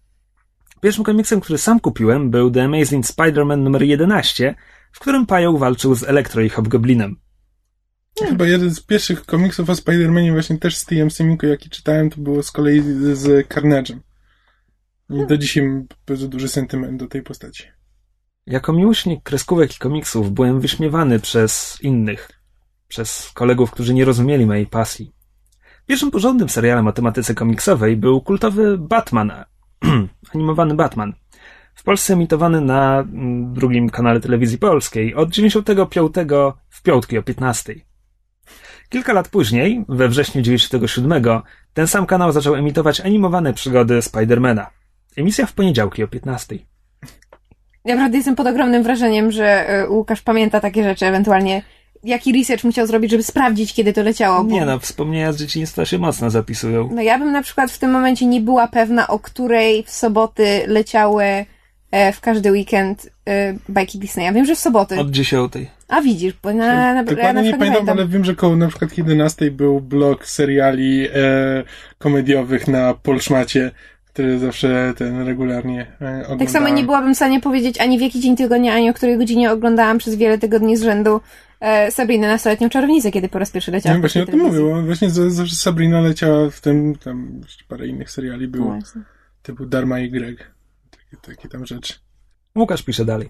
Pierwszym komiksem, który sam kupiłem, był The Amazing Spider-Man numer 11, w którym Pająk walczył z Elektro i Hobgoblinem. Chyba jeden z pierwszych komiksów o Spider-Manie właśnie też z TM Semiku, jaki czytałem, to było z kolei z Carnage'em. I do dzisiaj mam bardzo duży sentyment do tej postaci. Jako miłośnik kreskówek i komiksów byłem wyśmiewany przez innych, przez kolegów, którzy nie rozumieli mojej pasji. Pierwszym porządnym serialem o tematyce komiksowej był kultowy Batman, (clears throat) animowany Batman. W Polsce emitowany na mm, drugim kanale telewizji polskiej od 95 w piątki o 15. Kilka lat później, we wrześniu 97, ten sam kanał zaczął emitować animowane przygody Spidermana. Emisja w poniedziałki o 15. Ja naprawdę jestem pod ogromnym wrażeniem, że y, Łukasz pamięta takie rzeczy, ewentualnie jaki research musiał zrobić, żeby sprawdzić, kiedy to leciało. Bo... Nie no, wspomnienia z dzieciństwa się mocno zapisują. No ja bym na przykład w tym momencie nie była pewna, o której w soboty leciały e, w każdy weekend e, bajki Disneya. Wiem, że w soboty. Od dziesiątej. A widzisz, bo na, na, ja na Dokładnie nie przykład pamiętam, ale wiem, że koło na przykład 11 był blok seriali e, komediowych na Polszmacie, który zawsze ten regularnie e, oglądałem. Tak samo nie byłabym w stanie powiedzieć ani w jaki dzień tygodnia, ani o której godzinie oglądałam przez wiele tygodni z rzędu e, Sabrinę nastoletnią czarownicę, kiedy po raz pierwszy leciała. Ja właśnie o tym bo właśnie zawsze Sabrina leciała w tym, tam jeszcze parę innych seriali No było, właśnie. typu Dharma i Greg. Takie, takie tam rzeczy. Łukasz pisze dalej.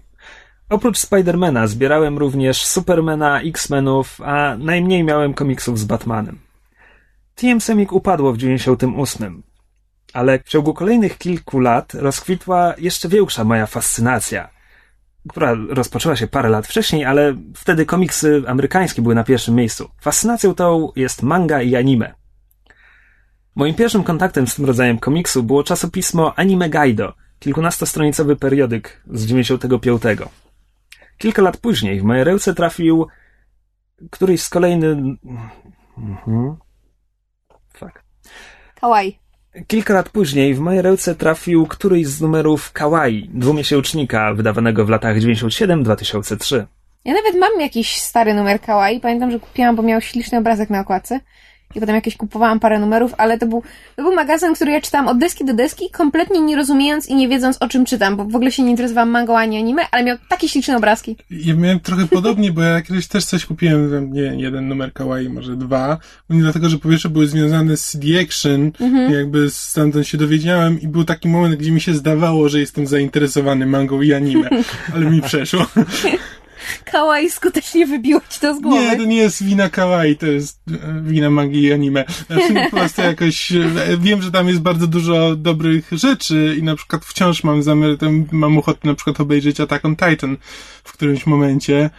Oprócz Spidermana zbierałem również Supermana, X-Menów, a najmniej miałem komiksów z Batmanem. TM Semik upadło w 98, ale w ciągu kolejnych kilku lat rozkwitła jeszcze większa moja fascynacja, która rozpoczęła się parę lat wcześniej, ale wtedy komiksy amerykańskie były na pierwszym miejscu. Fascynacją tą jest manga i anime. Moim pierwszym kontaktem z tym rodzajem komiksu było czasopismo Anime Gaido, kilkunastostronicowy periodyk z 95. Kilka lat później w moje ręce trafił któryś z kolejny... Mhm. Fuck. Kawaii. Kilka lat później w moje ręce trafił któryś z numerów Kawaii, dwumiesięcznika wydawanego w latach 97-2003. Ja nawet mam jakiś stary numer Kawaii. Pamiętam, że kupiłam, bo miał śliczny obrazek na okładce. I potem jakieś kupowałam parę numerów, ale to był, to był magazyn, który ja czytałam od deski do deski, kompletnie nie rozumiejąc i nie wiedząc o czym czytam, bo w ogóle się nie interesowałam mangą ani anime, ale miał takie śliczne obrazki. Ja miałem trochę podobnie, bo ja kiedyś też coś kupiłem, wiem, nie jeden numer kawaii, może dwa. Nie dlatego, że po pierwsze były związane z CD Action, jakby stamtąd się dowiedziałem i był taki moment, gdzie mi się zdawało, że jestem zainteresowany mangą i anime, (laughs) ale mi przeszło. (laughs) Kawaii skutecznie wybiło ci to z głowy. Nie, to nie jest wina kawaii, to jest e, wina magii i anime. Znaczy, po prostu jakoś, e, wiem, że tam jest bardzo dużo dobrych rzeczy i na przykład wciąż mam zamiar, tam mam ochotę na przykład obejrzeć Attack on Titan w którymś momencie,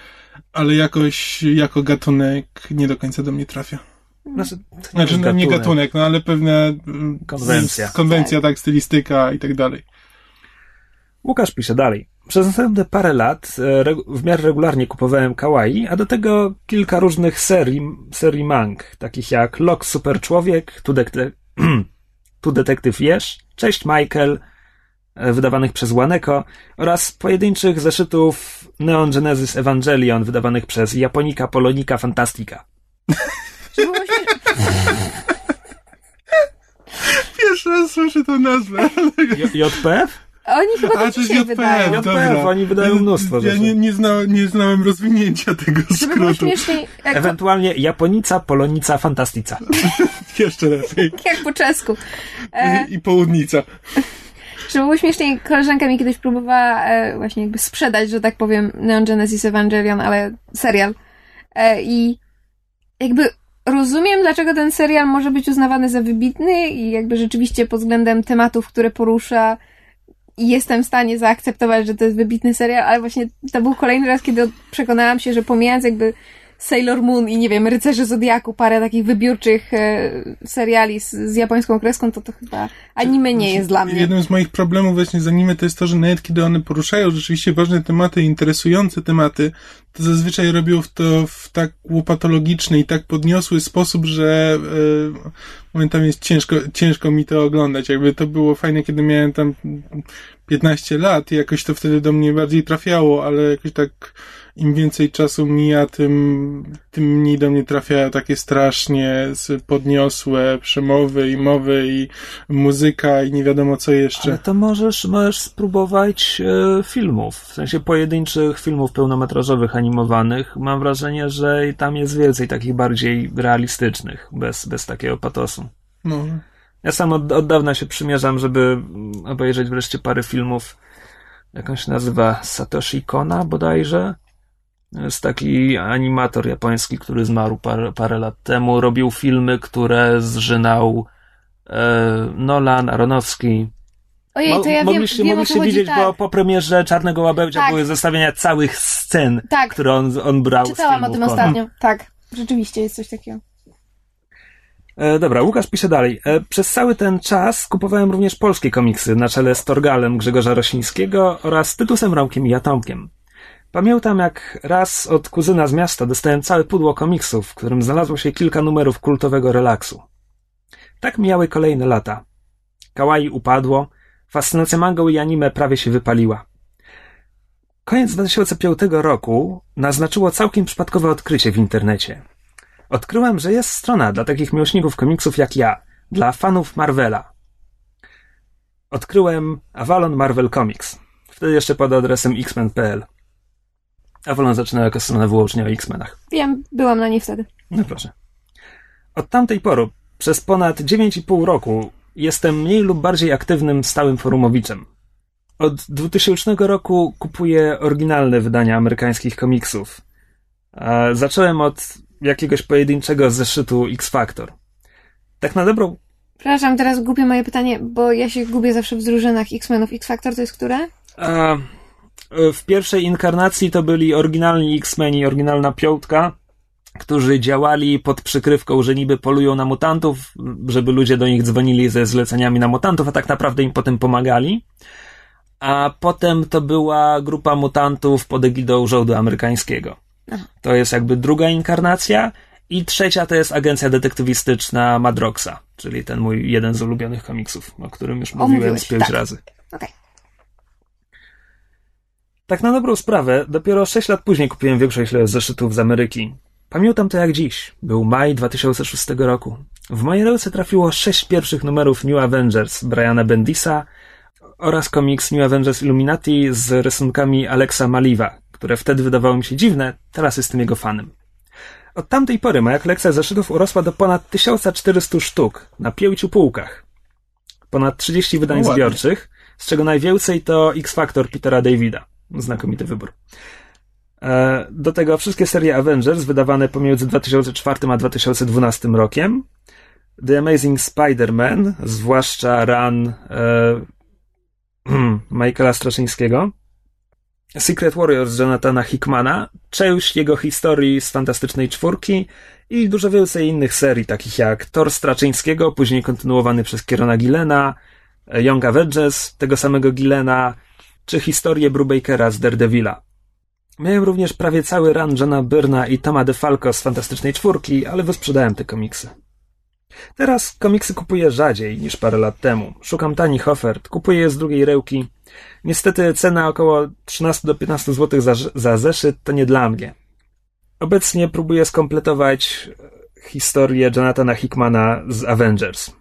ale jakoś jako gatunek nie do końca do mnie trafia. Znaczy, to nie Znaczy, no, nie gatunek, no ale pewne mm, Konwencja. z- konwencja, tak, stylistyka i tak dalej. Łukasz pisze dalej. Przez następne parę lat e, w miarę regularnie kupowałem kawaii, a do tego kilka różnych serii, serii mang, takich jak Lok Super Człowiek, Tu, Dekte- (clears throat) tu Detektyw Jesz, Cześć Michael, e, wydawanych przez Łaneko oraz pojedynczych zeszytów Neon Genesis Evangelion, wydawanych przez Japonika Polonika śmieszne? (laughs) Pierwszy raz słyszę tę nazwę. J- JPF? Oni chyba A, tak to JPF, wydają. JPF, dobra. oni wydają mnóstwo Ja rzeczy. nie, nie, zna, nie znałem rozwinięcia tego Żeby skrótu. śmieszniej, jak, Ewentualnie Japonica Polonica Fantastica. (laughs) Jeszcze lepiej. (laughs) jak po czesku. E, I, I południca. (laughs) Żeby było śmieszniej, koleżanka mi kiedyś próbowała e, właśnie jakby sprzedać, że tak powiem, Neon Genesis Evangelion, ale serial. E, I jakby rozumiem, dlaczego ten serial może być uznawany za wybitny i jakby rzeczywiście pod względem tematów, które porusza, i jestem w stanie zaakceptować, że to jest wybitny serial, ale właśnie to był kolejny raz, kiedy przekonałam się, że pomijając jakby Sailor Moon i nie wiem, Rycerze Zodiaku, parę takich wybiórczych e, seriali z, z japońską kreską, to to chyba anime nie jest dla mnie. Jednym z moich problemów właśnie z anime to jest to, że nawet kiedy one poruszają rzeczywiście ważne tematy, interesujące tematy, to zazwyczaj robią to w tak łopatologiczny i tak podniosły sposób, że e, momentami jest ciężko, ciężko mi to oglądać. Jakby to było fajne, kiedy miałem tam 15 lat i jakoś to wtedy do mnie bardziej trafiało, ale jakoś tak im więcej czasu mija, tym, tym mniej do mnie trafiają takie strasznie podniosłe przemowy i mowy i muzyka i nie wiadomo co jeszcze. Ale to możesz, możesz spróbować e, filmów, w sensie pojedynczych filmów pełnometrażowych, animowanych. Mam wrażenie, że tam jest więcej takich bardziej realistycznych, bez, bez takiego patosu. No. Ja sam od, od dawna się przymierzam, żeby obejrzeć wreszcie parę filmów. Jakąś się nazywa Satoshi Kona bodajże. Jest taki animator japoński, który zmarł parę, parę lat temu. Robił filmy, które zżynał e, Nolan, Aronowski. Ojej, to ja mogliście, wiem, wiem mogliście widzieć, tak. bo po premierze Czarnego Łabędzia Tak. były zestawienia całych scen, Tak. które on, on brał Czytałam z o filmów tym Kona. ostatnio. (laughs) Tak, rzeczywiście jest coś takiego. E, dobra, Łukasz pisze dalej. E, przez cały ten czas kupowałem również polskie komiksy na czele z Torgalem Grzegorza Rosińskiego oraz Tytusem Romkiem i Atomkiem. Pamiętam, jak raz od kuzyna z miasta dostałem całe pudło komiksów, w którym znalazło się kilka numerów kultowego relaksu. Tak mijały kolejne lata. Kawaii upadło, fascynacja mangą i anime prawie się wypaliła. Koniec 2005 roku naznaczyło całkiem przypadkowe odkrycie w internecie. Odkryłem, że jest strona dla takich miłośników komiksów jak ja, dla fanów Marvela. Odkryłem Avalon Marvel Comics. Wtedy jeszcze pod adresem xmen.pl. Avalon zaczynał jako strona wyłącznie o X-Menach. Wiem, byłam na niej wtedy. No proszę. Od tamtej pory, przez ponad 9,5 roku, jestem mniej lub bardziej aktywnym stałym forumowiczem. Od 2000 roku kupuję oryginalne wydania amerykańskich komiksów. Zacząłem od jakiegoś pojedynczego zeszytu X-Factor. Tak na dobrą Przepraszam, teraz głupie moje pytanie, bo ja się gubię zawsze w drużynach X-Menów. X-Factor to jest które? A, w pierwszej inkarnacji to byli oryginalni X-Meni, oryginalna piątka, którzy działali pod przykrywką, że niby polują na mutantów, żeby ludzie do nich dzwonili ze zleceniami na mutantów, a tak naprawdę im potem pomagali. A potem to była grupa mutantów pod egidą rządu amerykańskiego. To jest jakby druga inkarnacja. I trzecia to jest agencja detektywistyczna Madroxa, czyli ten mój jeden z ulubionych komiksów, o którym już mówiłem z pięć tak. razy. Okej. Tak na dobrą sprawę, dopiero 6 lat później kupiłem większość zeszytów z Ameryki. Pamiętam to jak dziś. Był maj 2006 roku. W moje ręce trafiło sześć pierwszych numerów New Avengers Briana Bendisa oraz komiks New Avengers Illuminati z rysunkami Alexa Maliwa, które wtedy wydawały mi się dziwne, teraz jestem jego fanem. Od tamtej pory moja kolekcja zeszytów urosła do ponad 1400 sztuk na pięciu półkach. Ponad 30 wydań No zbiorczych, z czego najwięcej to X-Factor Petera Davida. Znakomity wybór. E, Do tego wszystkie serie Avengers wydawane pomiędzy 2004 a 2012 rokiem. The Amazing Spider-Man, zwłaszcza run e, (clears throat) Michaela Straczyńskiego. Secret Warriors Jonathana Hickmana, część jego historii z Fantastycznej Czwórki i dużo więcej innych serii, takich jak Thor Straczyńskiego, później kontynuowany przez Kierona Gillena, e, Young Avengers, tego samego Gillena, czy historię Brubakera z Daredevila. Miałem również prawie cały run Johna Byrna i Toma DeFalco z Fantastycznej Czwórki, ale wysprzedałem te komiksy. Teraz komiksy kupuję rzadziej niż parę lat temu. Szukam tanich ofert, kupuję je z drugiej rełki. Niestety cena około 13 do 15 zł za, za zeszyt to nie dla mnie. Obecnie próbuję skompletować e, historię Jonathana Hickmana z Avengers.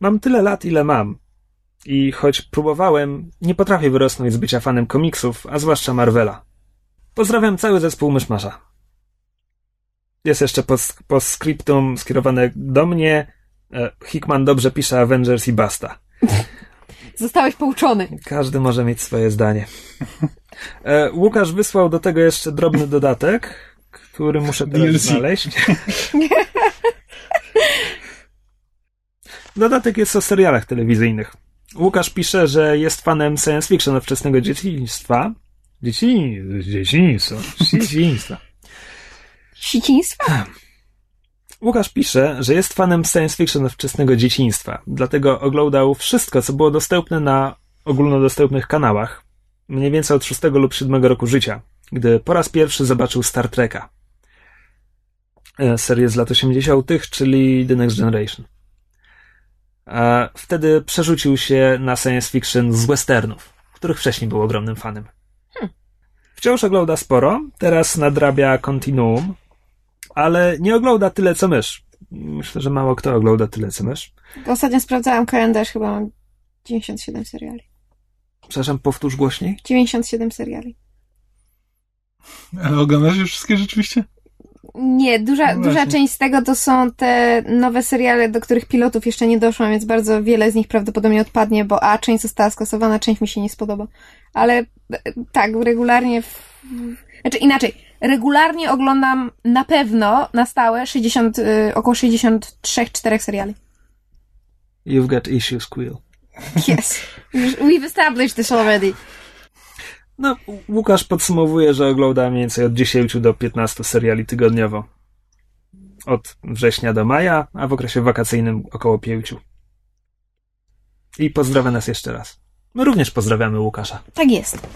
Mam tyle lat, ile mam. I choć próbowałem, nie potrafię wyrosnąć z bycia fanem komiksów, a zwłaszcza Marvela. Pozdrawiam cały zespół Myszmasza. Jest jeszcze post- postscriptum skierowane do mnie. E, Hickman dobrze pisze Avengers i basta. (laughs) Zostałeś pouczony. Każdy może mieć swoje zdanie. E, Łukasz wysłał do tego jeszcze drobny dodatek, który muszę teraz DLC. znaleźć. (laughs) Dodatek jest o serialach telewizyjnych. Łukasz pisze, że jest fanem science fiction wczesnego dzieciństwa. Dzieci... Dzieciństwa. Dzieciństwa. Siciństwa? Łukasz pisze, że jest fanem science fiction wczesnego dzieciństwa, dlatego oglądał wszystko, co było dostępne na ogólnodostępnych kanałach, mniej więcej od 6 lub 7 roku życia, gdy po raz pierwszy zobaczył Star Treka. E, Serię z lat 80., czyli The Next Generation. A wtedy przerzucił się na science fiction z westernów, których wcześniej był ogromnym fanem. Wciąż ogląda sporo, teraz nadrabia Continuum, ale nie ogląda tyle co mysz. Myślę, że mało kto ogląda tyle co mysz. Ostatnio sprawdzałam kalendarz, chyba mam 97 seriali. Przepraszam, powtórz głośniej. 97 seriali. Ale oglądasz już wszystkie rzeczywiście? Nie, duża, No duża część z tego to są te nowe seriale, do których pilotów jeszcze nie doszłam, więc bardzo wiele z nich prawdopodobnie odpadnie, bo a część została skasowana, część mi się nie spodoba. Ale e, tak, regularnie. W... Znaczy inaczej, regularnie oglądam na pewno na stałe 60, y, około 63-4 seriali. You've got issues, Quill. Yes. (laughs) We've established this already. No, Łukasz podsumowuje, że ogląda mniej więcej od 10 do 15 seriali tygodniowo. Od września do maja, a w okresie wakacyjnym około 5. I pozdrawia nas jeszcze raz. My również pozdrawiamy Łukasza. Tak jest.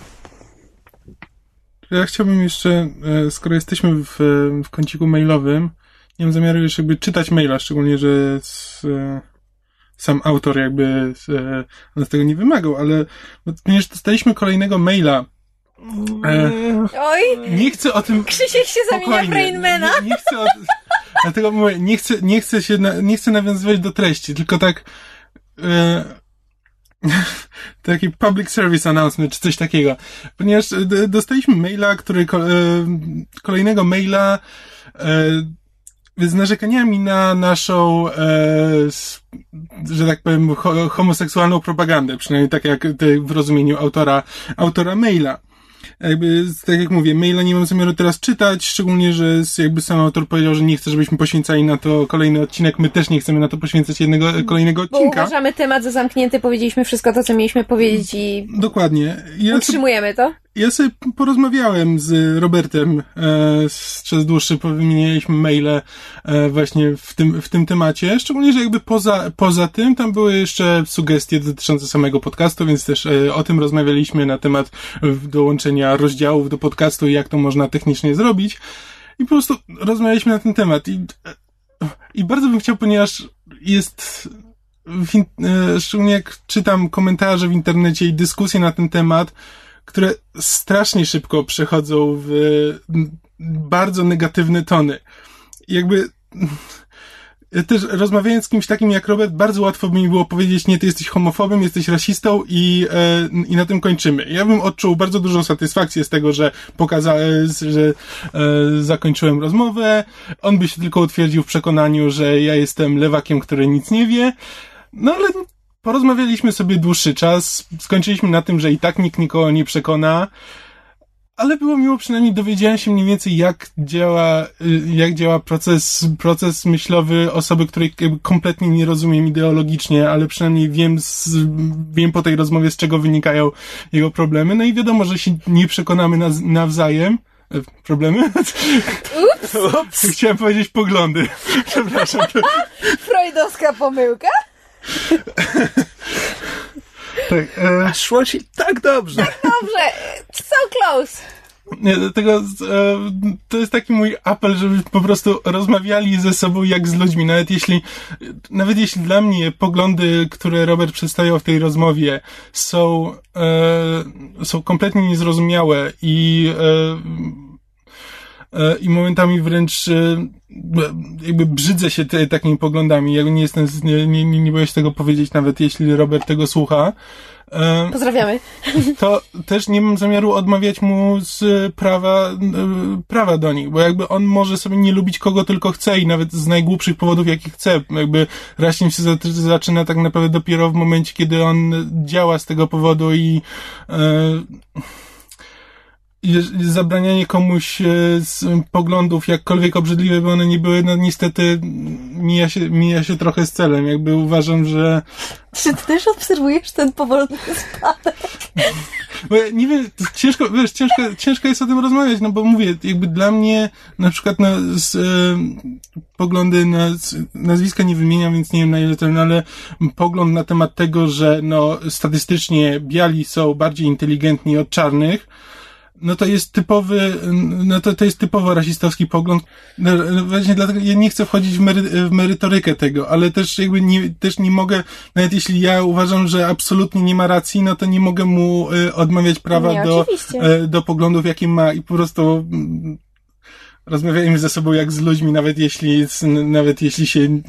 Ja chciałbym jeszcze, e, skoro jesteśmy w, w kąciku mailowym, nie mam zamiaru już jakby czytać maila, szczególnie, że s, e, sam autor jakby e, nas tego nie wymagał, ale ponieważ dostaliśmy kolejnego maila. E, Oj, nie chcę o tym. Krzysiek się zamienia w Rainmana. Nie, nie chcę o, dlatego mówię, nie chcę, nie chcę się, na, nie chcę nawiązywać do treści, tylko tak. E, (laughs) taki public service announcement, czy coś takiego. Ponieważ e, d- dostaliśmy maila, który, e, kolejnego maila, e, z narzekaniami na naszą, e, że tak powiem, ho- homoseksualną propagandę, przynajmniej tak jak w rozumieniu autora, autora maila. Jakby, tak jak mówię, maila nie mam zamiaru teraz czytać, szczególnie, że jakby sam autor powiedział, że nie chce, żebyśmy poświęcali na to kolejny odcinek. My też nie chcemy na to poświęcać jednego, kolejnego Bo odcinka. uważamy temat za zamknięty, powiedzieliśmy wszystko to, co mieliśmy powiedzieć i Dokładnie. Ja utrzymujemy to. Ja sobie porozmawiałem z Robertem e, przez dłuższy, wymienialiśmy maile e, właśnie w tym, w tym temacie, szczególnie, że jakby poza, poza tym tam były jeszcze sugestie dotyczące samego podcastu, więc też e, o tym rozmawialiśmy na temat dołączenia rozdziałów do podcastu i jak to można technicznie zrobić. I po prostu rozmawialiśmy na ten temat i, i bardzo bym chciał, ponieważ jest w, szczególnie jak czytam komentarze w internecie i dyskusje na ten temat, które strasznie szybko przechodzą w bardzo negatywne tony. Jakby ja też rozmawiając z kimś takim jak Robert, bardzo łatwo by mi było powiedzieć, nie, ty jesteś homofobem, jesteś rasistą i, e, i na tym kończymy. Ja bym odczuł bardzo dużą satysfakcję z tego, że pokazałem, że e, zakończyłem rozmowę. On by się tylko utwierdził w przekonaniu, że ja jestem lewakiem, który nic nie wie. No ale porozmawialiśmy sobie dłuższy czas, skończyliśmy na tym, że i tak nikt nikogo nie przekona, ale było miło, przynajmniej dowiedziałem się mniej więcej, jak działa, y, jak działa proces, proces myślowy osoby, której kompletnie nie rozumiem ideologicznie, ale przynajmniej wiem, z, wiem po tej rozmowie, z czego wynikają jego problemy. No i wiadomo, że się nie przekonamy naz, nawzajem. E, Problemy? Ups. (laughs) Chciałem powiedzieć poglądy. (laughs) Przepraszam. Freudowska pomyłka? (laughs) Tak, e, Szło ci tak dobrze. Dobrze, so close. Nie, dlatego e, to jest taki mój apel, żeby po prostu rozmawiali ze sobą jak z ludźmi. Nawet jeśli, nawet jeśli dla mnie poglądy, które Robert przedstawiał w tej rozmowie są, e, są kompletnie niezrozumiałe i e, i momentami wręcz e, jakby brzydzę się te, takimi poglądami. Ja nie jestem, nie, nie, nie boję się tego powiedzieć, nawet jeśli Robert tego słucha. E, Pozdrawiamy. to też nie mam zamiaru odmawiać mu z prawa, prawa do nich, bo jakby on może sobie nie lubić kogo tylko chce i nawet z najgłupszych powodów, jakich chce. Jakby raźnie się za- zaczyna tak naprawdę dopiero w momencie, kiedy on działa z tego powodu i y, jeż- zabranianie komuś e, z poglądów, jakkolwiek obrzydliwe by one nie były, no niestety mija się, mija się trochę z celem. Jakby uważam, że Czy ty też obserwujesz ten powolny spadek? Bo ja nie wiem, ciężko, wiesz, ciężko, ciężko jest o tym rozmawiać, no bo mówię, jakby dla mnie na przykład no, z, e, poglądy na, nazwiska nie wymieniam, więc nie wiem na ile ten, ale pogląd na temat tego, że no statystycznie biali są bardziej inteligentni od czarnych, no to jest typowy, no to, to jest typowo rasistowski pogląd. No, no właśnie dlatego ja nie chcę wchodzić w, mery, w merytorykę tego, ale też jakby nie, też nie mogę, nawet jeśli ja uważam, że absolutnie nie ma racji, no to nie mogę mu y, odmawiać prawa Nie, do, oczywiście. y, do poglądów, jakie ma i po prostu mm, rozmawiajmy ze sobą jak z ludźmi, nawet jeśli, nawet jeśli się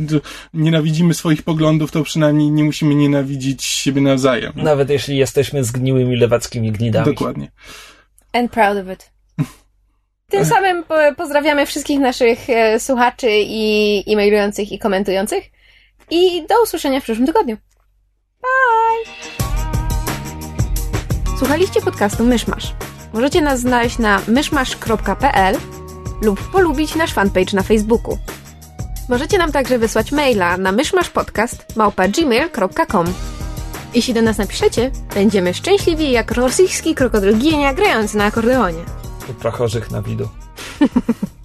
nienawidzimy swoich poglądów, to przynajmniej nie musimy nienawidzić siebie nawzajem. Nawet jeśli jesteśmy zgniłymi lewackimi gnidami. Dokładnie. And proud of it. (laughs) Tym samym po- pozdrawiamy wszystkich naszych e, słuchaczy i e-mailujących i komentujących. I do usłyszenia w przyszłym tygodniu. Bye! Słuchaliście podcastu Myszmasz. Możecie nas znaleźć na myszmasz.pl lub polubić nasz fanpage na Facebooku. Możecie nam także wysłać maila na myszmaszpodcast.gmail.com Jeśli do nas napiszecie, będziemy szczęśliwi jak rosyjski krokodyl gienia grający na akordeonie. Prachorzych na widu. (laughs)